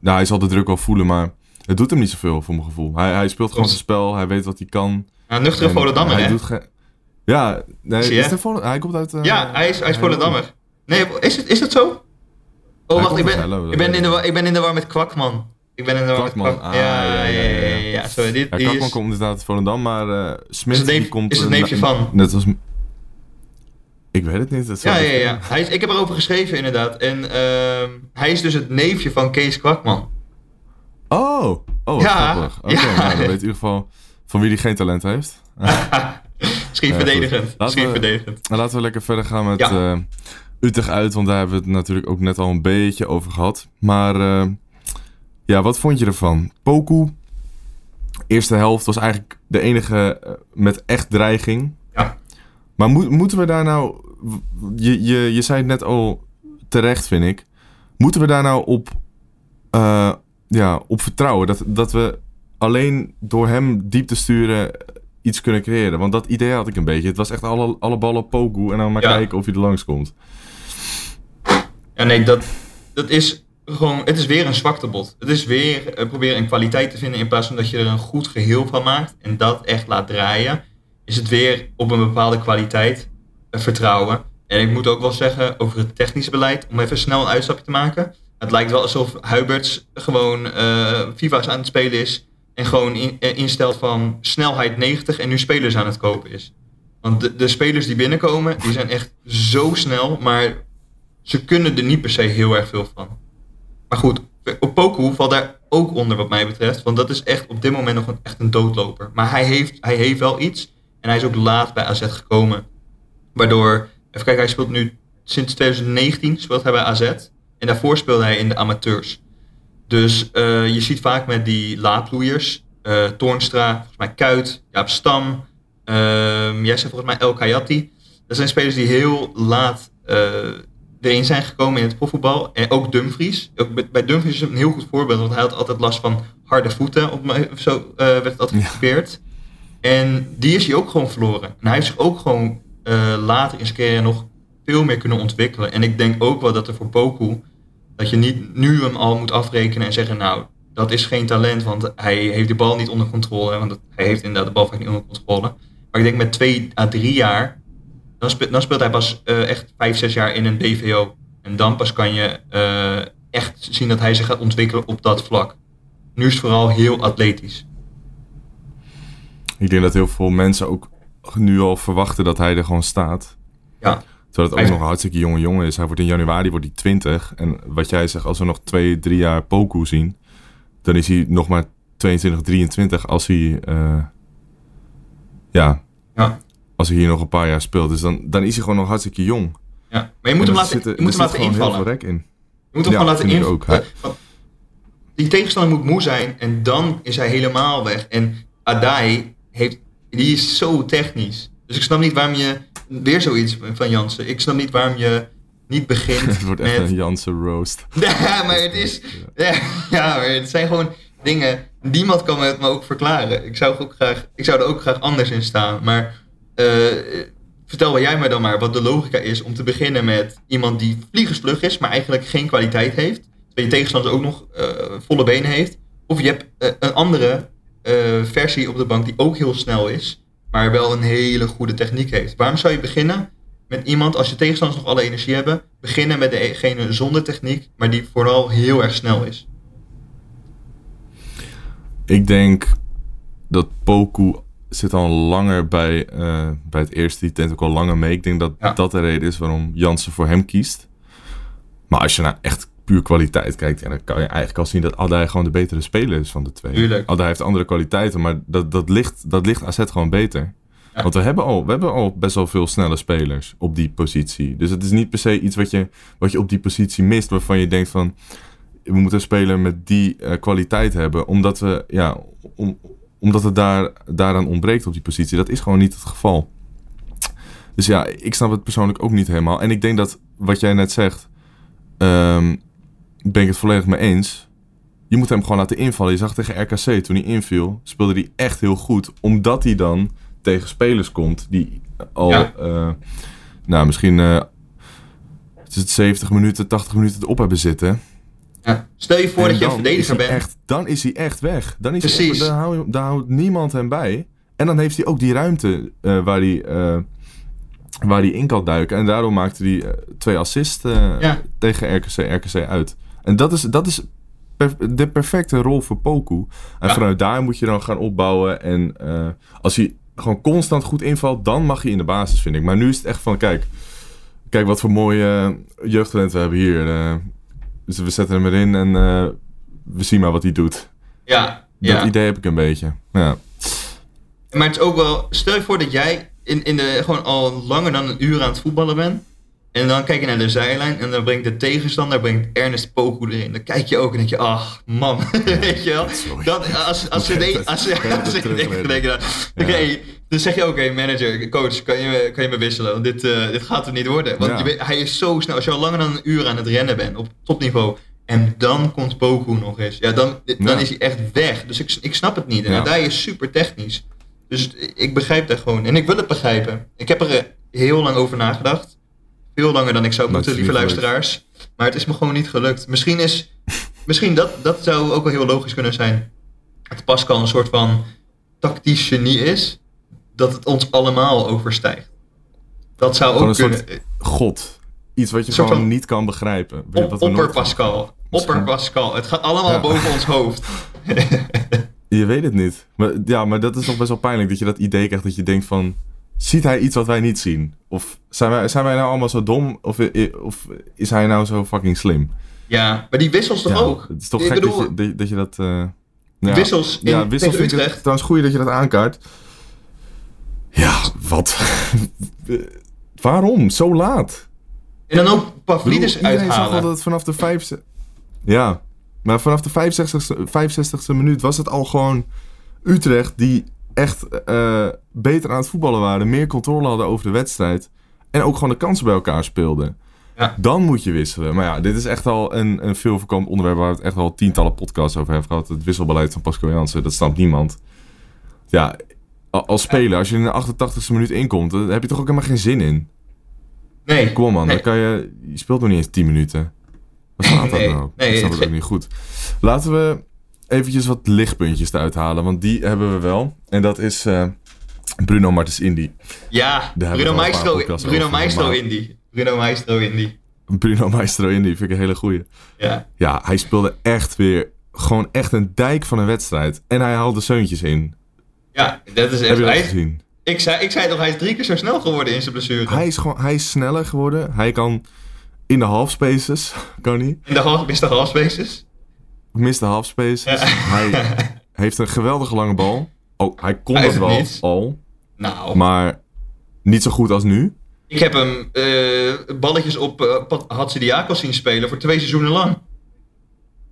nou, hij zal de druk wel voelen, maar het doet hem niet zoveel voor mijn gevoel. Hij, hij speelt gewoon zijn spel, hij weet wat hij kan. Ja, nuchtere En Volendammer, hij hè? doet Ja, nee, Zie je? is hij, Volend- hij komt uit... eh, Ja, hij is, hij is. Volendammer. Nee, is, het, is dat zo? Oh, Hij wacht, ik ben, ik, ben in de ik ben in de war met Kwakman. Ik ben in de Kwakman, ah, ja, ja, ja, ja. Sorry, dit, Ja, is, komt inderdaad uit Volendam, maar eh Smit is, het neef- die komt... is het neefje van. Net als... Ik weet het niet. Dat Ja, ja, ja. Hij is, ik heb erover geschreven inderdaad. En ehm, hij is dus het neefje van Kees Kwakman. Oh, oh wat Ja, grappig. Oké, ja. nou, dan weet in ieder geval van wie die geen talent heeft. (laughs) Misschien Ja, verdedigend. Misschien verdedigend. Nou, laten we lekker verder gaan met Ja. eh, Utrecht uit, want daar hebben we het natuurlijk ook net al een beetje over gehad. Maar eh, ja, wat vond je ervan? Poku, eerste helft was eigenlijk de enige eh, met echt dreiging. Ja. Maar moet, moeten we daar nou, je, je, je zei het net al terecht vind ik, moeten we daar nou op, eh, ja, op vertrouwen? Dat, dat we alleen door hem diep te sturen iets kunnen creëren. Want dat idee had ik een beetje. Het was echt alle, alle ballen Poku en dan maar Ja. kijken of je er langs komt. Ja, nee, dat, dat is gewoon... Het is weer een zwaktebod. Het is weer eh, proberen een kwaliteit te vinden in plaats van dat je er een goed geheel van maakt. En dat echt laat draaien. Is het weer op een bepaalde kwaliteit eh, vertrouwen. En ik moet ook wel zeggen over het technische beleid, om even snel een uitstapje te maken. Het lijkt wel alsof Huiberts gewoon eh FIFA's aan het spelen is. En gewoon in, instelt van snelheid 90 en nu spelers aan het kopen is. Want de, de spelers die binnenkomen, die zijn echt zo snel, maar ze kunnen er niet per se heel erg veel van. Maar goed, op Poku valt daar ook onder wat mij betreft. Want dat is echt op dit moment nog een, echt een doodloper. Maar hij heeft, hij heeft wel iets. En hij is ook laat bij AZ gekomen. Waardoor, even kijken, hij speelt nu sinds 2019 speelt hij bij AZ. En daarvoor speelde hij in de amateurs. Dus eh, je ziet vaak met die laadbloeiers, eh Toornstra, volgens mij Kuit, Jaap Stam, ehm, jij volgens mij El Kayati. Dat zijn spelers die heel laat eh, erin zijn gekomen in het profvoetbal. En ook Dumfries. Ook bij- Dumfries is een heel goed voorbeeld, want hij had altijd last van harde voeten. Op zo eh, werd het Ja. getypeerd. En die is hij ook gewoon verloren. En hij heeft zich ook gewoon eh, later in zijn carrière nog veel meer kunnen ontwikkelen. En ik denk ook wel dat er voor Poku, dat je niet nu hem al moet afrekenen en zeggen, nou, dat is geen talent, want hij heeft de bal niet onder controle. Want dat- hij heeft inderdaad de bal vaak niet onder controle. Maar ik denk met twee à drie jaar, dan, spe- dan speelt hij pas eh, echt vijf, zes jaar in een DVO. En dan pas kan je eh, echt zien dat hij zich gaat ontwikkelen op dat vlak. Nu is het vooral heel atletisch. Ik denk dat heel veel mensen ook nu al verwachten dat hij er gewoon staat. Ja, Terwijl het ook Hij- nog een hartstikke jonge jongen is. Hij wordt in januari wordt hij 20. En wat jij zegt, als we nog twee, drie jaar Poku zien, dan is hij nog maar 22, 23 als hij, eh, ja, ja. Als hij hier nog een paar jaar speelt. Dus dan, dan is hij gewoon nog hartstikke jong. ja. Maar je moet hem En laten, je moet hem laten heel invallen. veel rek in. Je moet hem gewoon laten vind ik in. ook. Hij- want Die tegenstander moet moe zijn en dan is hij helemaal weg. En Adai heeft, die is zo technisch. Dus ik snap niet waarom je, weer zoiets van Jansen, ik snap niet waarom je niet begint (laughs) Het wordt echt met... een Jansen roast. (laughs) Ja, maar het is, ja, ja, maar het zijn gewoon dingen, niemand kan het me ook verklaren. Ik zou, ook graag, ik zou er ook graag anders in staan, maar eh, vertel wel jij mij dan maar wat de logica is om te beginnen met iemand die vliegensvlug is, maar eigenlijk geen kwaliteit heeft. Terwijl je tegenstander ook nog eh, volle benen heeft. Of je hebt eh, een andere eh, versie op de bank die ook heel snel is, maar wel een hele goede techniek heeft. Waarom zou je beginnen met iemand, als je tegenstanders nog alle energie hebben, beginnen met degene zonder techniek, maar die vooral heel erg snel is? Ik denk dat Poku zit al langer bij, eh, bij het eerste. Die tent ook al langer mee. Ik denk dat Ja. dat de reden is waarom Jansen voor hem kiest. Maar als je naar echt puur kwaliteit kijkt, ja, dan kan je eigenlijk al zien dat Adai gewoon de betere speler is van de twee. Tuurlijk. Adai heeft andere kwaliteiten, maar dat, dat, ligt, dat ligt AZ gewoon beter. Ja. Want we hebben, al, we hebben al best wel veel snelle spelers op die positie. Dus het is niet per se iets wat je, wat je op die positie mist, waarvan je denkt van we moeten een speler met die eh, kwaliteit hebben, omdat, we, ja, om, omdat het daar, daaraan ontbreekt op die positie. Dat is gewoon niet het geval. Dus ja, ik snap het persoonlijk ook niet helemaal. En ik denk dat wat jij net zegt, ehm, ben ik het volledig mee eens. je moet hem gewoon laten invallen. Je zag tegen RKC toen hij inviel, speelde hij echt heel goed. Omdat hij dan tegen spelers komt die al, Ja. eh, nou misschien het is het 70 minuten, 80 minuten erop hebben zitten. Ja. Stel je voor En dat je een dan verdediger bent. Echt, dan is hij echt weg. Dan is hij Precies. echt, daar, hou- daar houdt niemand hem bij. En dan heeft hij ook die ruimte eh, waar, hij, eh, waar hij in kan duiken. En daardoor maakte hij eh, twee assists Ja. tegen RKC, RKC uit. En dat is, dat is per- de perfecte rol voor Poku. En Ja. vanuit daar moet je dan gaan opbouwen. En als hij gewoon constant goed invalt, dan mag hij in de basis, vind ik. Maar nu is het echt van, kijk, kijk wat voor mooie uh, jeugdtalent we hebben hier. Dus we zetten hem erin en eh, we zien maar wat hij doet. Ja, Dat ja. idee heb ik een beetje. Ja. Maar het is ook wel, stel je voor dat jij in, in de, gewoon al langer dan een uur aan het voetballen bent. En dan kijk je naar de zijlijn en dan brengt de tegenstander brengt Ernest Poku erin. Dan kijk je ook en denk je, ach man, (laughs) weet je wel. Dan, als, als ze (laughs) de, als ze, (laughs) als ze dan, oké, dan zeg je oké manager, coach, kan je, me- kan je me wisselen? Want dit, eh, dit gaat er niet worden. Want Ja. je weet, hij is zo snel, als je al langer dan een uur aan het rennen bent op topniveau. En dan komt Poku nog eens. Ja, dan, dan Ja. is hij echt weg. Dus ik, ik snap het niet. En Ja. daar is super technisch. Dus ik begrijp dat gewoon. En ik wil het begrijpen. Ik heb er eh, heel lang over nagedacht. Veel langer dan ik zou moeten, lieve gelukt. luisteraars. Maar het is me gewoon niet gelukt. Misschien is... misschien dat, dat zou ook wel heel logisch kunnen zijn. Dat Pascal een soort van tactisch genie is. Dat het ons allemaal overstijgt. Dat zou Gewoon ook een kunnen. soort God. Iets wat je gewoon van- niet kan begrijpen. Op, opper Pascal. Opper Pascal. Het gaat allemaal Ja. boven ons hoofd. (laughs) Je weet het niet. Maar, ja, maar dat is toch best wel pijnlijk dat je dat idee krijgt dat je denkt van... Ziet hij iets wat wij niet zien? Of zijn wij, zijn wij nou allemaal zo dom? Of, of is hij nou zo fucking slim? Ja, maar die wissels toch Ja, ook? Het is toch Ik gek bedoel, dat, je, dat, je dat... eh, ja. Wissels in- ja, wissels ik het Utrecht. trouwens goed dat je dat aankaart. Ja, wat? Waarom? Zo laat? En dan ook Pavlidis iedereen zag uithalen. dat het vanaf de vijfste... Ja, maar vanaf de 65ste, 65ste minuut was het al gewoon Utrecht die echt eh, beter aan het voetballen waren. Meer controle hadden over de wedstrijd. En ook gewoon de kansen bij elkaar speelden. Ja. Dan moet je wisselen. Maar ja, dit is echt al een, een veel voorkomend onderwerp waar we het echt al tientallen podcasts over hebben gehad. Het wisselbeleid van Pascal Jansen, dat snapt niemand. Ja, als speler, als je in de 88ste minuut inkomt, dan heb je toch ook helemaal geen zin in. Nee. Kom man, Nee. dan kan je, je speelt nog niet eens 10 minuten. Wat staat dat Nee, nou? nee, snap het het ook niet goed. Laten we eventjes wat lichtpuntjes eruit halen, want die hebben we wel. En dat is eh, Bruno Martens Indy. Ja, Bruno Maestro, Bruno Maestro Indy. Bruno Maestro Indy. Bruno Maestro Indy vind ik een hele goeie. Ja. Ja, hij speelde echt weer gewoon echt een dijk van een wedstrijd. En hij haalde zeuntjes in. Ja, dat is Heb echt... je dat Hij, is- gezien? ik, zei, ik zei toch, hij is drie keer zo snel geworden in zijn blessure. Hij is, gewoon, hij is sneller geworden. Hij kan in de half spaces, (laughs) kan hij. In de half, Mr. Halfspaces. Mist de half spaces. Ja. (laughs) Hij heeft een geweldige lange bal. Oh, hij kon Hij dat wel het niet. al. Nou, Maar niet zo goed als nu. ik heb hem eh, balletjes op uh, Hatsidiakos zien spelen voor twee seizoenen lang.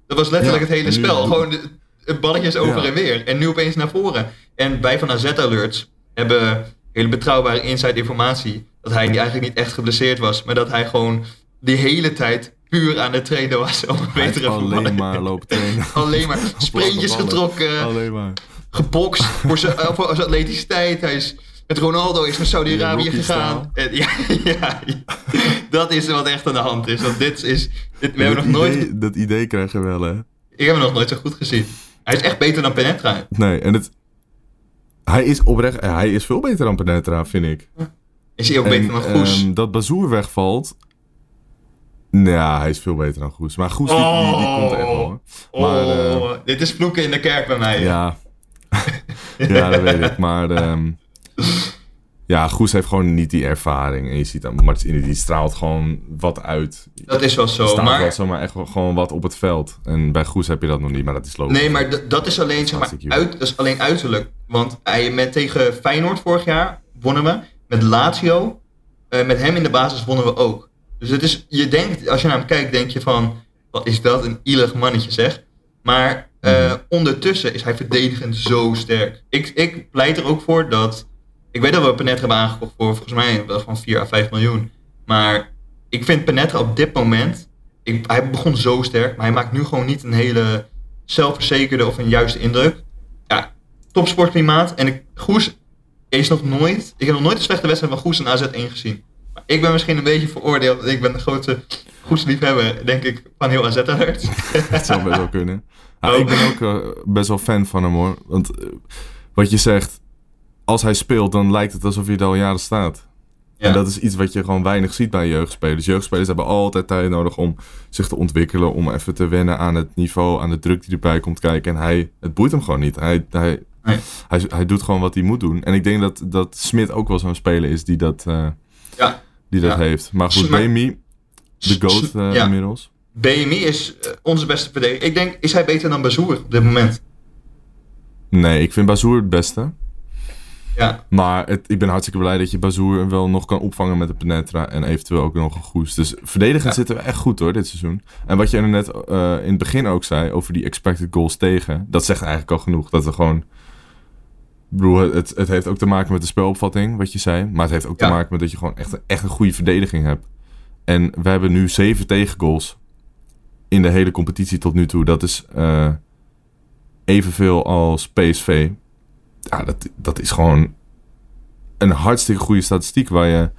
Dat was letterlijk Ja, het hele spel. Gewoon de, de balletjes over Ja. en weer. En nu opeens naar voren. En wij van AZ Alerts hebben hele betrouwbare inside informatie. Dat hij eigenlijk niet echt geblesseerd was. Maar dat hij gewoon die hele tijd puur aan het trainen was om een betere alleen voetballer. maar lopen trainen. (laughs) Alleen maar sprintjes getrokken, Alleen maar. gebokst voor zijn, eh, voor zijn atleticiteit. Hij is met Ronaldo is naar Saudi-Arabië gegaan. En, ja, (laughs) ja, ja. dat is wat echt aan de hand is. Want dit is, dit, we hebben dat, nog nooit, idee, dat idee krijg je wel, hè? ik heb hem nog nooit zo goed gezien. Hij is echt beter dan Penetra. Nee, en het... Hij is oprecht... Hij is veel beter dan Penetra, vind ik. Is hij ook beter dan En, Goes? ehm, dat Bazoer wegvalt... Nou, ja, hij is veel beter dan Goes. Maar Goes, die, die, die komt echt wel, hoor. Maar, eh, oh, dit is vloeken in de kerk bij mij. Ja. (laughs) ja, dat weet ik. Maar ehm, (laughs) ja, Goes heeft gewoon niet die ervaring. En je ziet dan, Martins Indy, die straalt gewoon wat uit. Dat is wel zo. staat wel Maar, zomaar echt wel gewoon wat op het veld. En bij Goes heb je dat nog niet, maar dat is logisch. nee, maar dat is alleen, zeg maar, uit, dat is alleen uiterlijk. Want hij met tegen Feyenoord vorig jaar wonnen we. Met Lazio. eh, met hem in de basis wonnen we ook. Dus het is, je denkt, als je naar hem kijkt, denk je van, wat is dat een ielig mannetje zeg. Maar eh, Mhm. ondertussen is hij verdedigend zo sterk. Ik, ik pleit er ook voor dat, ik weet dat we Penetra hebben aangekocht voor volgens mij wel van 4 à 5 miljoen. Maar ik vind Penetra op dit moment, ik, hij begon zo sterk, maar hij maakt nu gewoon niet een hele zelfverzekerde of een juiste indruk. Ja, topsportklimaat. En ik, Goes is nog nooit... Ik heb nog nooit een slechte wedstrijd van Goes en AZ 1 gezien. Maar ik ben misschien een beetje veroordeeld. Ik ben de grootste Goes-liefhebber, denk ik, van heel AZ Alert. (laughs) Dat zou best wel kunnen. Ja, Oh. Ik ben ook eh, best wel fan van hem hoor. Want eh, wat je zegt, als hij speelt, dan lijkt het alsof hij er al jaren staat. Ja. En dat is iets wat je gewoon weinig ziet bij jeugdspelers. Jeugdspelers hebben altijd tijd nodig om zich te ontwikkelen, om even te wennen aan het niveau, aan de druk die erbij komt kijken. En hij, het boeit hem gewoon niet. Hij, hij, Nee. hij, hij doet gewoon wat hij moet doen. En ik denk dat, dat Smit ook wel zo'n speler is die dat, eh, Ja. die dat Ja. heeft. Maar goed, BMI, de GOAT eh, inmiddels. BMI is eh, onze beste verdediger. Ik denk, is hij beter dan Bazoer op dit moment? Nee, ik vind Bazoer het beste. Ja, Maar het, ik ben hartstikke blij dat je Bazoer wel nog kan opvangen met de Penetra. En eventueel ook nog een Goes. Dus verdedigend Ja. zitten we echt goed hoor, dit seizoen. En wat je er net eh, in het begin ook zei over die expected goals tegen. Dat zegt eigenlijk al genoeg. Dat we gewoon... Ik bedoel, het, het heeft ook te maken met de spelopvatting, wat je zei. Maar het heeft ook Ja. te maken met dat je gewoon echt, echt een goede verdediging hebt. En we hebben nu zeven tegengoals in de hele competitie tot nu toe. Dat is eh, evenveel als PSV. Ja, dat, dat is gewoon een hartstikke goede statistiek waar je,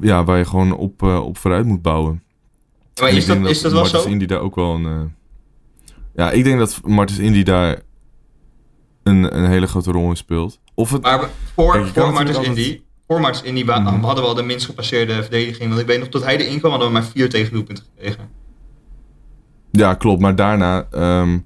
ja, waar je gewoon op, eh, op vooruit moet bouwen. maar is denk dat, is dat wel Martens zo? Indy daar ook wel een... eh, ja, ik denk dat Martens Indy daar een, een hele grote rol in speelt. Of het... Maar voor, Kijk, voor Martens Indy, voor Martens Indy Mhm. hadden we al de minst gepasseerde verdediging. Want ik weet nog, tot hij erin kwam, hadden we maar vier tegendoelpunten gekregen. Ja, klopt. Maar daarna, ehm,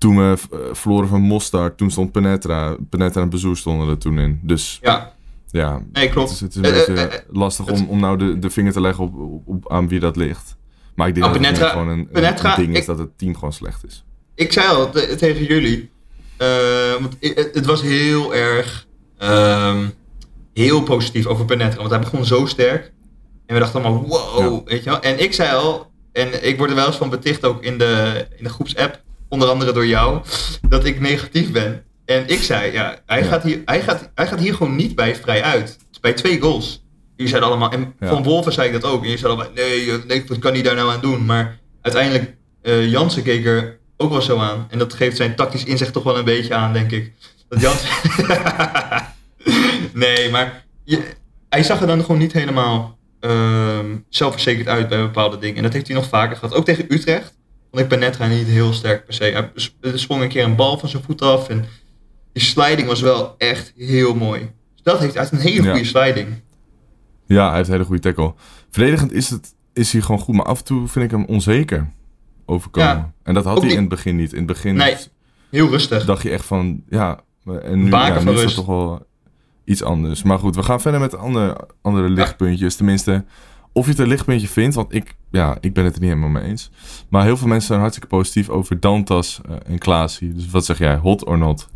toen we eh, verloren van Mostar, toen stond Penetra. Penetra en Bezoer stonden er toen in. Dus Ja, ja, nee, klopt. het is, het is een Eh, beetje eh, eh, lastig om, om nou de, de vinger te leggen op, op, op- aan wie dat ligt. Maar ik denk Ah, dat het Penetra- gewoon een, een Penetra, ding is dat het team gewoon slecht is. ik zei al te- tegen jullie, want het, het was heel erg, ehm, heel positief over Penetra. Want hij begon zo sterk. En we dachten allemaal, wow, Ja. weet je wel. En ik zei al, en ik word er wel eens van beticht ook in de, in de groepsapp, onder andere door jou, dat ik negatief ben. En ik zei, ja, hij, Ja. Gaat, hier, hij, gaat, hij gaat hier gewoon niet bij vrij uit. Bij twee goals. Jullie zeiden allemaal, en Ja. van Wolven zei ik dat ook. En jullie zeiden allemaal, nee, nee, wat kan hij daar nou aan doen? Maar uiteindelijk, eh Jansen keek er ook wel zo aan. En dat geeft zijn tactisch inzicht toch wel een beetje aan, denk ik. Dat Jansen... (laughs) nee, maar je- hij zag er dan gewoon niet helemaal ehm, zelfverzekerd uit bij bepaalde dingen. En dat heeft hij nog vaker gehad. Ook tegen Utrecht vond ik Penetra niet heel sterk per se. Hij sp- sprong een keer een bal van zijn voet af. En die sliding was wel echt heel mooi. Dus dat heeft uit een hele Ja. goede sliding. Ja, hij heeft een hele goede tackle. Verdedigend is, het, is hij gewoon goed, maar af en toe vind ik hem onzeker overkomen. Ja. En dat had hij niet- in het begin niet. In het begin Nee, heel rustig. dacht je echt van, ja, en nu, Baken ja, van nu is dat toch wel iets anders. Maar goed, we gaan verder met andere, andere lichtpuntjes. Tenminste, of je het een lichtpuntje vindt, want ik, ja, ik ben het er niet helemaal mee eens. Maar heel veel mensen zijn hartstikke positief over Dantas eh, en Klaasie. Dus wat zeg jij, hot or not?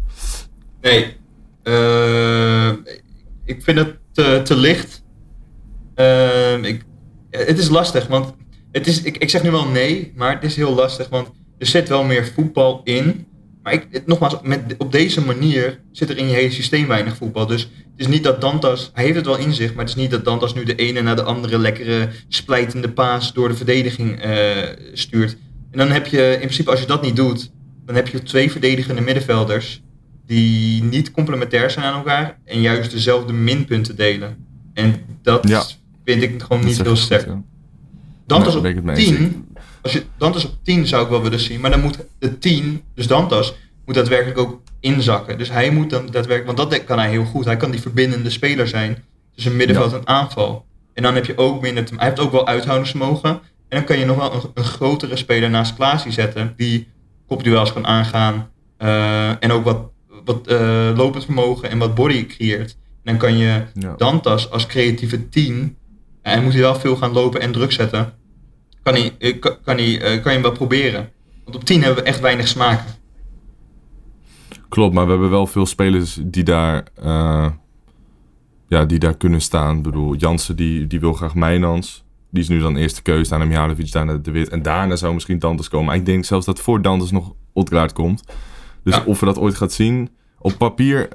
Nee. Eh, ik vind het te, te licht. Ehm, ik, het is lastig, want het is, ik, ik zeg nu wel nee, maar het is heel lastig, want er zit wel meer voetbal in. Maar ik, het- nogmaals, met, op deze manier zit er in je hele systeem weinig voetbal. Dus het is niet dat Dantas, hij heeft het wel in zich, maar het is niet dat Dantas nu de ene na de andere lekkere splijtende paas door de verdediging eh, stuurt. En dan heb je, in principe als je dat niet doet, dan heb je twee verdedigende middenvelders die niet complementair zijn aan elkaar en juist dezelfde minpunten delen. En dat Ja. vind ik gewoon niet heel sterk. Dantas op ben ik het mee eens. 10, als je Dantas op 10 zou ik wel willen zien, maar dan moet de 10, dus Dantas, moet daadwerkelijk ook inzakken. Dus hij moet dan daadwerkelijk, want dat kan hij heel goed. Hij kan die verbindende speler zijn tussen middenveld en aanval. En dan heb je ook minder, hij heeft ook wel uithoudingsvermogen. En dan kan je nog wel een, een grotere speler naast Klaasie zetten, die kopduels kan aangaan eh, en ook wat, wat eh, lopend vermogen en wat body creëert. En dan kan je Ja. Dantas als creatieve 10, en moet hij wel veel gaan lopen en druk zetten, kan, hij, eh, kan, kan, hij, eh, kan je hem wel proberen. Want op 10 hebben we echt weinig smaken. Klopt, maar we hebben wel veel spelers die daar, eh, ja, die daar kunnen staan. Ik bedoel, Jansen die, die wil graag Mijnans. Die is nu dan eerste keuze. Daarna Mihalovic, daarna De Wit. En daarna zou misschien Dantes komen. Maar ik denk zelfs dat voor Dantes nog Odgaard komt. Dus Ja. of we dat ooit gaat zien. Op papier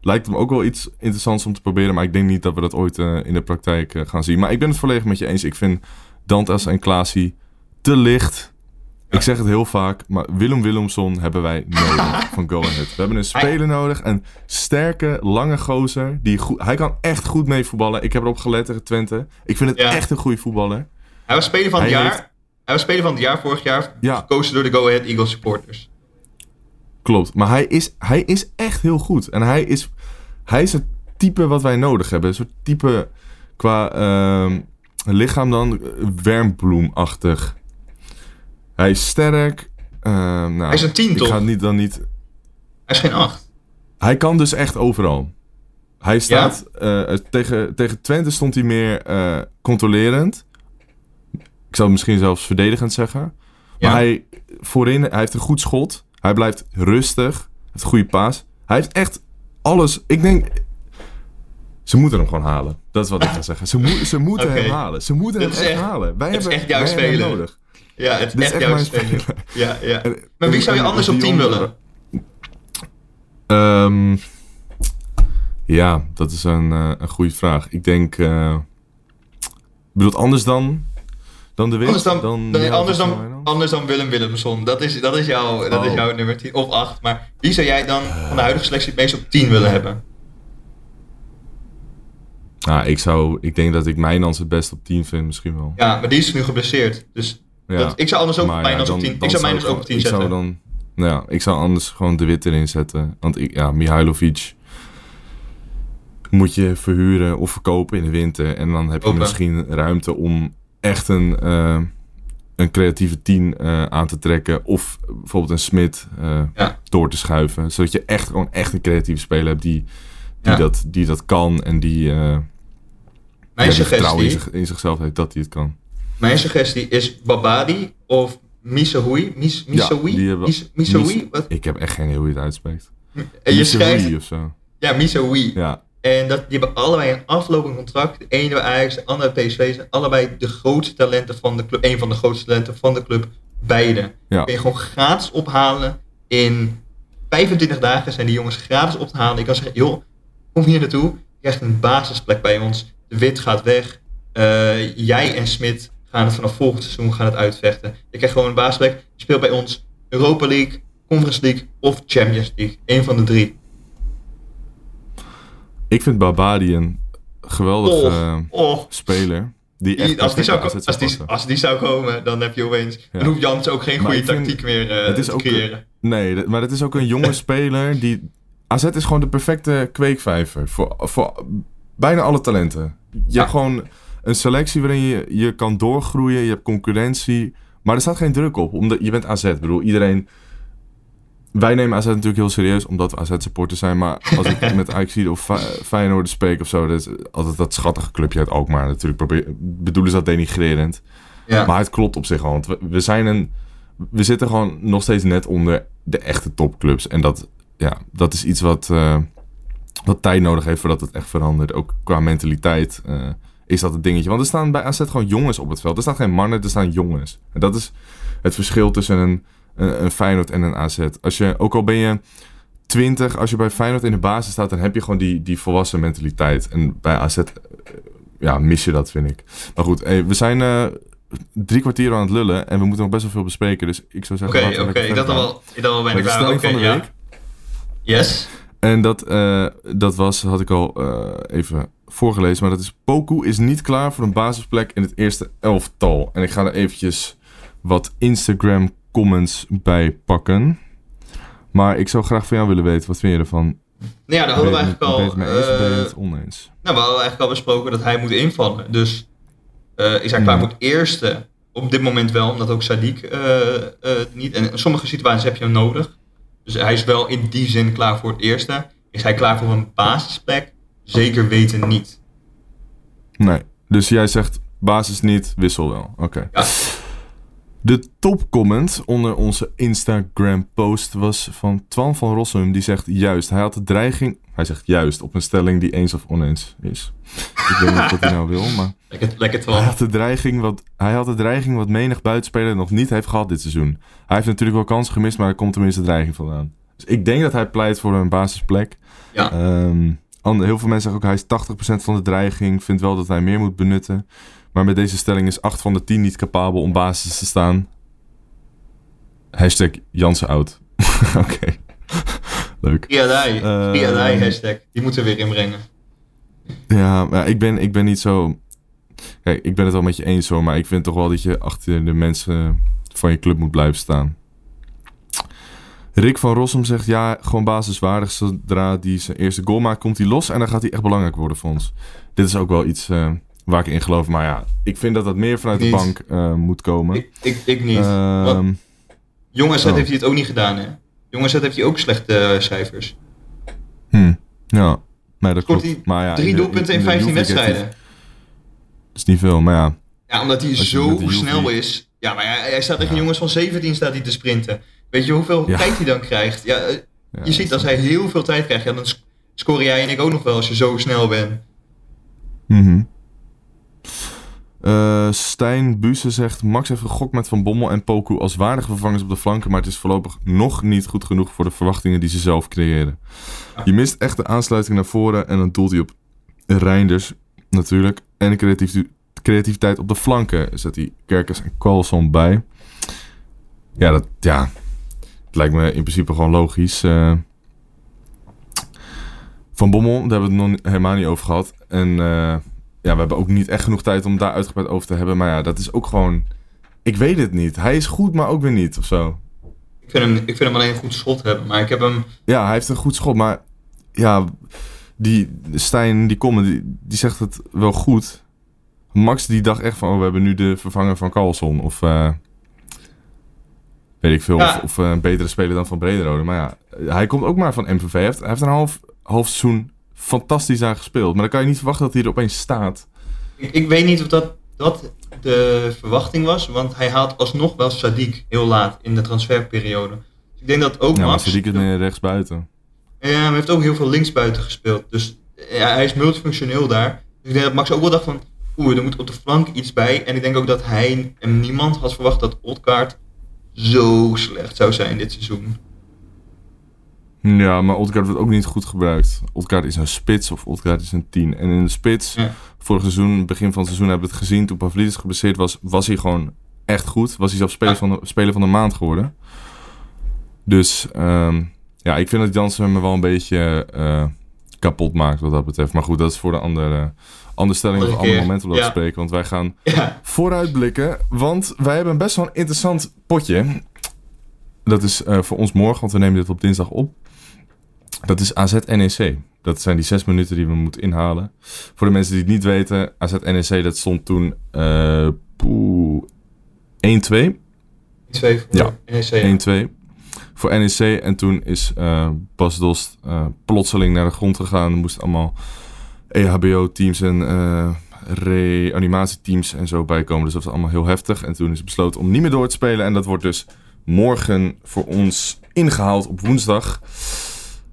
lijkt hem ook wel iets interessants om te proberen. Maar ik denk niet dat we dat ooit in de praktijk gaan zien. Maar ik ben het volledig met je eens. Ik vind Dantas en Klaasie te licht. Ik zeg het heel vaak, maar Willem Willemson hebben wij nodig (laughs) van Go Ahead. We hebben een speler nodig, een sterke, lange gozer. Die goed, hij kan echt goed mee voetballen. Ik heb erop gelet tegen Twente. Ik vind het Ja. echt een goede voetballer. Hij was speler van het jaar. heeft- Hij was speler van het jaar vorig jaar. Ja. Gekozen door de Go Ahead Eagles supporters. Klopt, maar hij is, hij is echt heel goed. En hij is, hij is het type wat wij nodig hebben. Een soort type qua ehm, lichaam dan, eh, wermbloemachtig. Hij is sterk. ehm, nou, Hij is een tien, ik toch? ga het niet, dan niet... Hij is geen acht. Hij kan dus echt overal. Hij staat... eh, tegen, tegen Twente stond hij meer eh, controlerend. Ik zou het misschien zelfs verdedigend zeggen. Maar Ja. hij, voorin, hij heeft een goed schot. Hij blijft rustig. Heeft een goede paas. Hij heeft echt alles. Ik denk... Ze moeten hem gewoon halen. Dat is wat ik ga zeggen. Ze, ze moeten hem halen. Ze moeten Dit hem echt, echt- halen. Wij hebben, echt jouw speler. nodig. Ja, het is echt echt jouw speler. Ja, ja. En- Maar wie zou je anders op 10 jongen- willen? Ehm, ja, dat is een, eh, een goede vraag. Ik denk... bedoelt anders dan, dan de wind? Anders dan, ja, anders, dan, anders dan Willem Willemson. Dat is, dat is, jouw, dat is Oh. jouw nummer 10 of 8. Maar wie zou jij dan van de huidige selectie het meest op 10 willen hebben? Ja, ik, zou, ik denk dat ik Mijnans het best op 10 vind, misschien wel. Ja, maar die is nu geblesseerd. Dus Ja. dat, ik zou anders ook Mijnans ja, op dan- 10. dan Ik zou Mijnans ook op 10 ik zetten. Zou dan, nou ja, ik zou anders gewoon de Wit erin zetten. Want ik, ja, Mihailovic moet je verhuren of verkopen in de winter. En dan heb je Open. misschien ruimte om echt een, eh, een creatieve 10 eh, aan te trekken. Of bijvoorbeeld een Smit eh, Ja. door te schuiven. Zodat je echt gewoon echt een creatieve speler hebt die, die, Ja. dat, die dat kan. En die, eh Mijn ja, die vertrouwen in, suggestie, zich, in zichzelf heeft dat hij het kan. mijn suggestie is Babadi of Misahoui. Mis, Misahoui? die hebben- Mis, Misahoui? Mis- Wat? Ik heb echt geen idee hoe je het uitspreekt. En je schrijft... of zo. Ja, Misahoui. Ja, En dat, die hebben allebei een aflopend contract. De ene bij Ajax, de andere bij PSV. Zijn allebei de grootste talenten van de club. Een van de grootste talenten van de club. Beide. ja. Kun je gewoon gratis ophalen. In 25 dagen zijn die jongens gratis op te halen. Je kan zeggen, joh, kom hier naartoe. Je krijgt een basisplek bij ons. De Wit gaat weg. Eh, jij en Smit gaan het vanaf volgend seizoen gaan het uitvechten. Je krijgt gewoon een basisplek. Je speelt bij ons Europa League, Conference League of Champions League. Eén van de drie. Ik vind Babadi een geweldige Oh, oh. speler. Die echt als, die zou, AZ als, die, als die zou komen, dan heb je opeens. Ja. Dan hoeft Jans ook geen goede vind- tactiek meer eh, het is te ook- creëren. Nee, maar het is ook een jonge (laughs) speler die... AZ is gewoon de perfecte kweekvijver voor, voor bijna alle talenten. Je Ja. hebt gewoon een selectie waarin je, je kan doorgroeien, je hebt concurrentie. Maar er staat geen druk op, omdat je bent AZ. Ik bedoel, iedereen... Wij nemen AZ natuurlijk heel serieus, omdat we AZ-supporters zijn. Maar als ik (laughs) met Ajax of Fe- Feyenoord spreek of zo... Dat is altijd dat schattige clubje uit Alkmaar. Natuurlijk probeer, bedoelen ze dat denigrerend. Ja. Maar het klopt op zich al. Want we, we zijn een. We zitten gewoon nog steeds net onder de echte topclubs. En dat, ja, dat is iets wat, eh, wat tijd nodig heeft voordat het echt verandert. Ook qua mentaliteit eh, is dat het dingetje. Want er staan bij AZ gewoon jongens op het veld. Er staan geen mannen, er staan jongens. En dat is het verschil tussen een, een, een Feyenoord en een AZ. Als je, ook al ben je 20, als je bij Feyenoord in de basis staat, dan heb je gewoon die, die volwassen mentaliteit. En bij AZ eh, ja, mis je dat, vind ik. Maar goed, hey, we zijn drie kwartier aan het lullen en we moeten nog best wel veel bespreken. Dus ik zou zeggen... Oké, we oké. lekker Dat verder al wel, dat al bijna klaar. Oké, van de ja. week. Yes. En dat, eh, dat was, had ik al eh, even voorgelezen, maar dat is... Poku is niet klaar voor een basisplek in het eerste elftal. En ik ga er eventjes wat Instagram comments bij pakken. Maar ik zou graag van jou willen weten, wat vind je ervan? Nou ja, daar hadden we eigenlijk al. het mee eens eh, het oneens? nou, we hadden eigenlijk al besproken dat hij moet invallen. Dus is hij klaar Hmm. voor het eerste? Op dit moment wel, omdat ook Sadiq eh, niet. En in sommige situaties heb je hem nodig. Dus hij is wel in die zin klaar voor het eerste. Is hij klaar voor een basisplek? Zeker weten niet. Nee. Dus jij zegt basis niet, wissel wel. Oké. Ja. De topcomment onder onze Instagram post was van Twan van Rossum. Die zegt juist, hij had de dreiging... Hij zegt juist, op een stelling die eens of oneens is. Ik weet niet wat hij nou wil, maar... Lekker, lekker Hij Twan. had, de dreiging wat, hij had de dreiging wat menig buitenspeler nog niet heeft gehad dit seizoen. Hij heeft natuurlijk wel kansen gemist, maar er komt tenminste dreiging vandaan. Dus ik denk dat hij pleit voor een basisplek. Ja. Ehm, heel veel mensen zeggen ook, hij is 80% van de dreiging. Vindt wel dat hij meer moet benutten. Maar met deze stelling is 8 van de 10 niet capabel om basis te staan. Hashtag Jansen oud. (laughs) Oké. Leuk. Triadai, Ehm. Triadai hashtag. Die moeten we weer inbrengen. Ja, maar ik ben, ik ben niet zo... Kijk, ik ben het wel met je eens hoor, maar ik vind toch wel dat je achter de mensen van je club moet blijven staan. Rick van Rossum zegt, ja, gewoon basiswaardig. Zodra hij zijn eerste goal maakt, komt hij los en dan gaat hij echt belangrijk worden voor ons. Dit is ook wel iets eh, waar ik in geloof. Maar ja, ik vind dat dat meer vanuit Niet. de bank eh, moet komen. Ik, ik, ik niet. Ehm, Want Jong AZ oh. heeft hij het ook niet gedaan, hè? Jong AZ heeft hij ook slechte eh, cijfers. hm, ja, nee, dat Scoort klopt. hij Maar ja, Drie doelpunten in in de 15 Youth League heeft hij- wedstrijden. Dat is niet veel, maar ja. Ja, omdat hij zo snel is. Ja, maar hij, hij staat tegen Ja. jongens van 17 staat hij te sprinten. Weet je hoeveel Ja. tijd hij dan krijgt? Ja, eh, ja, je ziet als hij heel veel tijd krijgt, ja, dan sc- scoren jij en ik ook nog wel als je zo snel bent. Mhm. Eh, Stijn Buse zegt: Max heeft gegokt met Van Bommel en Poku als waardige vervangers op de flanken, maar het is voorlopig nog niet goed genoeg voor de verwachtingen die ze zelf creëren. Je mist echt de aansluiting naar voren en dan doelt hij op Reinders natuurlijk. En de creativiteit op de flanken zet hij Kerkers en Carlson bij. Ja, dat ja, het lijkt me in principe gewoon logisch. eh. van Bommel, daar hebben we het nog helemaal niet over gehad. En eh, ja, we hebben ook niet echt genoeg tijd om daar uitgebreid over te hebben. Maar ja, dat is ook gewoon... Ik weet het niet. Hij is goed, maar ook weer niet of zo. Ik vind, hem, ik vind hem alleen een goed schot hebben, maar ik heb hem... Ja, hij heeft een goed schot, maar... Ja, die Stijn, die komen, die, die zegt het wel goed. Max die dacht echt van... Oh, we hebben nu de vervanger van Carlson. Of... eh, weet ik veel. Ja. Of, of eh, een betere speler dan van Brederode. Maar ja, hij komt ook maar van MVV. Hij heeft, hij heeft een half, half seizoen fantastisch daar gespeeld. Maar dan kan je niet verwachten dat hij er opeens staat. Ik, ik weet niet of dat, dat de verwachting was, want hij haalt alsnog wel Sadiq heel laat in de transferperiode. Dus ik denk dat ook Ja, Max... Sadiq is meer rechts buiten. Ja, maar hij heeft ook heel veel linksbuiten gespeeld. Dus ja, hij is multifunctioneel daar. Dus ik denk dat Max ook wel dacht van, oeh, er moet op de flank iets bij. En ik denk ook dat hij en niemand had verwacht dat Odgaard zo slecht zou zijn dit seizoen. Ja, maar Odgaard wordt ook niet goed gebruikt. Odgaard is een spits of Odgaard is een 10. En in de spits, Ja. vorig seizoen, begin van het seizoen hebben we het gezien. Toen Pavlidis geblesseerd was, was hij gewoon echt goed. Was hij zelfs speler, Ja. van, de, speler van de maand geworden. Dus ehm, ja, ik vind dat Jansen me wel een beetje eh, kapot maakt wat dat betreft. Maar goed, dat is voor de andere, andere stelling of Andere een ander keer. moment om dat Ja. te spreken. Want wij gaan vooruitblikken. Want wij hebben best wel een interessant potje. Dat is eh, voor ons morgen, want we nemen dit op dinsdag op. Dat is AZ-NEC. Dat zijn die zes minuten die we moeten inhalen. Voor de mensen die het niet weten, AZ-NEC, dat stond toen eh, poeh, 1-2. twee voor Ja. NEC. ja. 1-2 voor NEC. En toen is eh, Bas Dost eh, plotseling naar de grond gegaan. Er moesten allemaal EHBO-teams en eh, reanimatieteams en zo bijkomen. Dus dat was allemaal heel heftig. En toen is besloten om niet meer door te spelen. En dat wordt dus morgen voor ons ingehaald op woensdag.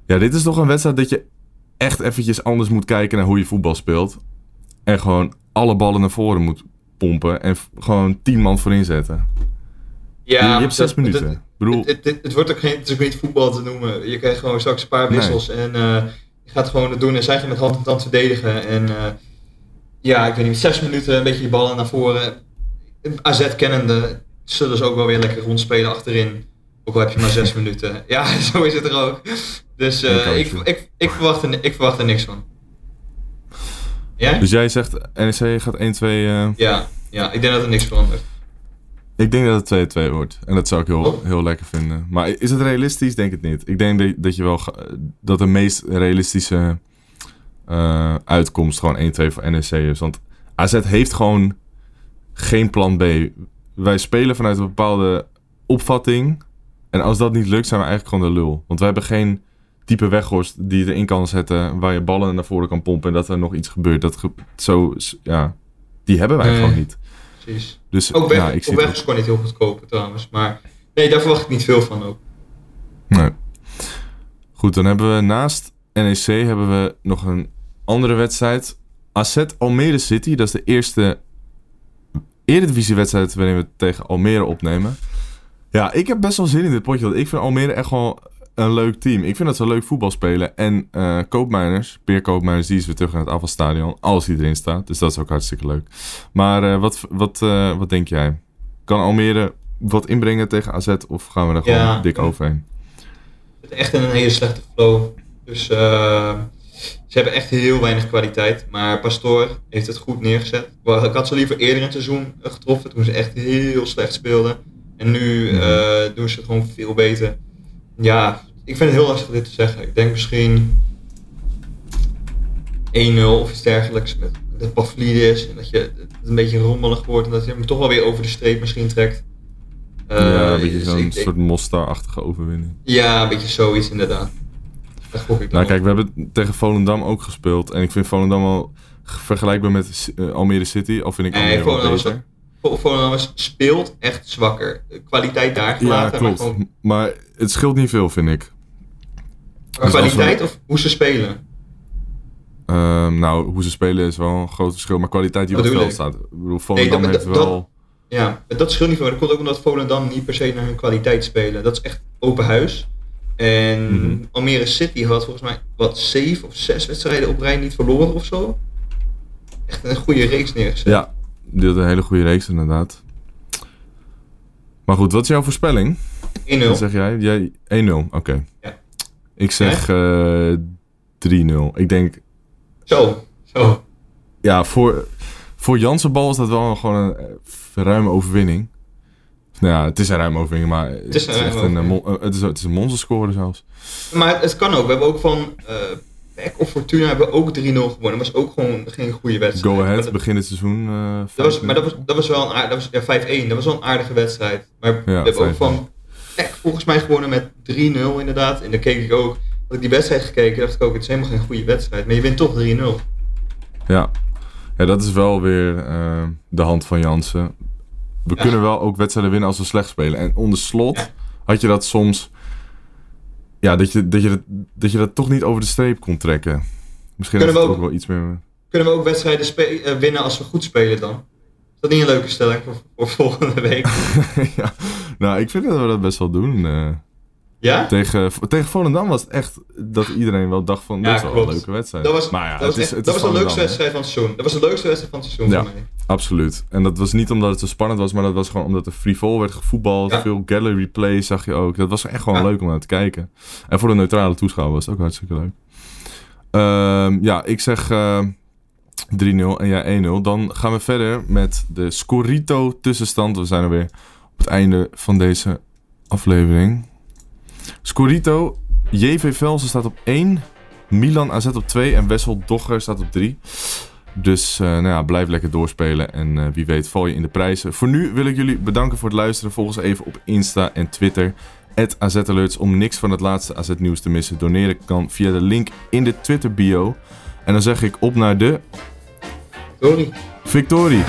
Ja, dit is toch een wedstrijd dat je echt eventjes anders moet kijken naar hoe je voetbal speelt. En gewoon alle ballen naar voren moet pompen. En gewoon tien man voorin zetten. Ja, je, hebt zes minuten. bedoel, Het, het, wordt ook geen, het is ook niet voetbal te noemen. Je krijgt gewoon straks een paar wissels en eh, je gaat gewoon het doen en zij gaan met hand en tand verdedigen. En eh, ja, ik weet niet, zes minuten een beetje die ballen naar voren. AZ kennende zullen ze ook wel weer lekker rondspelen achterin. Ook al heb je maar zes (laughs) minuten. Ja, (laughs) zo is het er ook. Dus eh, ik, ik, ik, verwacht er, ik verwacht er niks van. Ja? Dus jij zegt NEC gaat 1-2. eh, Ja, ja, ik denk dat er niks verandert. ik denk dat het 2-2 wordt. En dat zou ik heel, Oh. heel lekker vinden. Maar is het realistisch? Denk het niet. Ik denk dat, je wel dat de meest realistische eh, uitkomst gewoon 1-2 voor NEC is. Want AZ heeft gewoon geen plan B. Wij spelen vanuit een bepaalde opvatting. En als dat niet lukt, zijn we eigenlijk gewoon de lul. Want we hebben geen type weghorst die je erin kan zetten. Waar je ballen naar voren kan pompen. En dat er nog iets gebeurt. Dat ge- zo, ja, die hebben wij Nee. gewoon niet. Precies. Dus Ook weg, ja, ik ook weg het is gewoon niet heel goedkoop trouwens. Maar nee, daar verwacht ik niet veel van ook. Nee. Goed, dan hebben we naast NEC hebben we nog een andere wedstrijd. AZ Almere City, dat is de eerste eredivisiewedstrijd waarin we tegen Almere opnemen. Ja, ik heb best wel zin in dit potje, want ik vind Almere echt wel een leuk team. Ik vind dat ze leuk voetbal spelen. En eh Koopmeiners, Peer Koopmeiners, die is weer terug in het afvalstadion, als hij erin staat. Dus dat is ook hartstikke leuk. Maar eh, wat, wat, eh, wat denk jij? Kan Almere wat inbrengen tegen AZ of gaan we er gewoon Ja. dik overheen? Het echt in een hele slechte flow. Dus ze hebben echt heel weinig kwaliteit. Maar Pastoor heeft het goed neergezet. Ik had ze liever eerder in het seizoen getroffen, toen ze echt heel slecht speelden. En nu eh, doen ze het gewoon veel beter. Ja, ik vind het heel lastig dit te zeggen. Ik denk misschien 1-0 of iets dergelijks met de Pavlidis. En dat je het een beetje rommelig wordt en dat je hem toch wel weer over de streep misschien trekt. Eh, ja, een beetje dus zo'n soort Mostar-achtige overwinning. ja, een beetje zoiets inderdaad. Dat gok ik Nou wel. kijk, we hebben tegen Volendam ook gespeeld. En ik vind Volendam wel g- vergelijkbaar met eh, Almere City. Al vind ik Nee, Almere wel Volendam is beter. Is- speelt echt zwakker. De kwaliteit daar Ja, gelaten. klopt. Maar, gewoon- Maar het scheelt niet veel, vind ik. Dus we- kwaliteit of hoe ze spelen? Ehm, nou, hoe ze spelen is wel een groot verschil. Maar kwaliteit die op het veld staat. Ik bedoel, Volendam dat- heeft dat- wel... Ja, dat scheelt niet veel. Dat komt ook omdat Volendam niet per se naar hun kwaliteit spelen. Dat is echt open huis. En Mhm. Almere City had volgens mij wat zeven of zes wedstrijden op rij niet verloren of zo. Echt een goede reeks neergezet. Ja, die had een hele goede reeks inderdaad. Maar goed, wat is jouw voorspelling? 1-0. Wat zeg jij? jij 1-0, oké. Ja. Ik zeg eh 3-0. Ik denk, Zo, zo. ja, voor, voor Jansen bal is dat wel gewoon een eh, ruime overwinning. Nou ja, het is een ruime overwinning, maar het is een ruime echt een, eh, eh, het is, het is een monsterscore zelfs. Maar het kan ook. We hebben ook van uh, PEC of Fortuna hebben we ook 3-0 gewonnen. Dat was ook gewoon geen goede wedstrijd. Go ahead, dat- begin het seizoen. eh, Dat was, maar dat was, dat was wel een dat was, ja, 5-1, dat was wel een aardige wedstrijd. Maar we hebben ook 5-1. van PEC volgens mij gewonnen met 3-0 inderdaad. En dan keek ik ook, had ik die wedstrijd gekeken, dacht ik ook, het is helemaal geen goede wedstrijd. Maar je wint toch 3-0. Ja. ja, dat is wel weer eh, de hand van Jansen. We Ja. kunnen wel ook wedstrijden winnen als we slecht spelen. En onder slot Ja. had je dat soms... Ja, dat je dat, je dat, dat je dat toch niet over de streep kon trekken. Misschien Kunnen we het ook ook- wel iets meer... Kunnen we ook wedstrijden spe- eh, winnen als we goed spelen dan? Is dat niet een leuke stelling voor, voor volgende week? (laughs) ja. Nou, ik vind dat we dat best wel doen. Ja? tegen, tegen Volendam was het echt dat iedereen wel dacht van... Ja, dit is wel klopt. een leuke wedstrijd. Dat was, maar ja, dat het was, is, het dat is was de leukste wedstrijd van het seizoen. Dat was de leukste wedstrijd van het seizoen Ja. voor mij. Absoluut. En dat was niet omdat het zo spannend was, maar dat was gewoon omdat er frivol werd gevoetbald. Ja. Veel gallery play zag je ook. Dat was echt gewoon leuk om naar te kijken. En voor de neutrale toeschouwer was het ook hartstikke leuk. Ehm, ja, ik zeg eh 3-0 en jij 1-0. Dan gaan we verder met de Scorito tussenstand. We zijn er weer op het einde van deze aflevering. Scorito, JV Velsen staat op 1. Milan AZ op 2 en Wessel Dogger staat op 3. Dus eh, nou ja, blijf lekker doorspelen en eh, wie weet val je in de prijzen. Voor nu wil ik jullie bedanken voor het luisteren. Volg ons even op Insta en Twitter. AZAlerts om niks van het laatste AZ nieuws te missen. Doneren kan via de link in de Twitter bio. En dan zeg ik op naar de Sorry. victorie.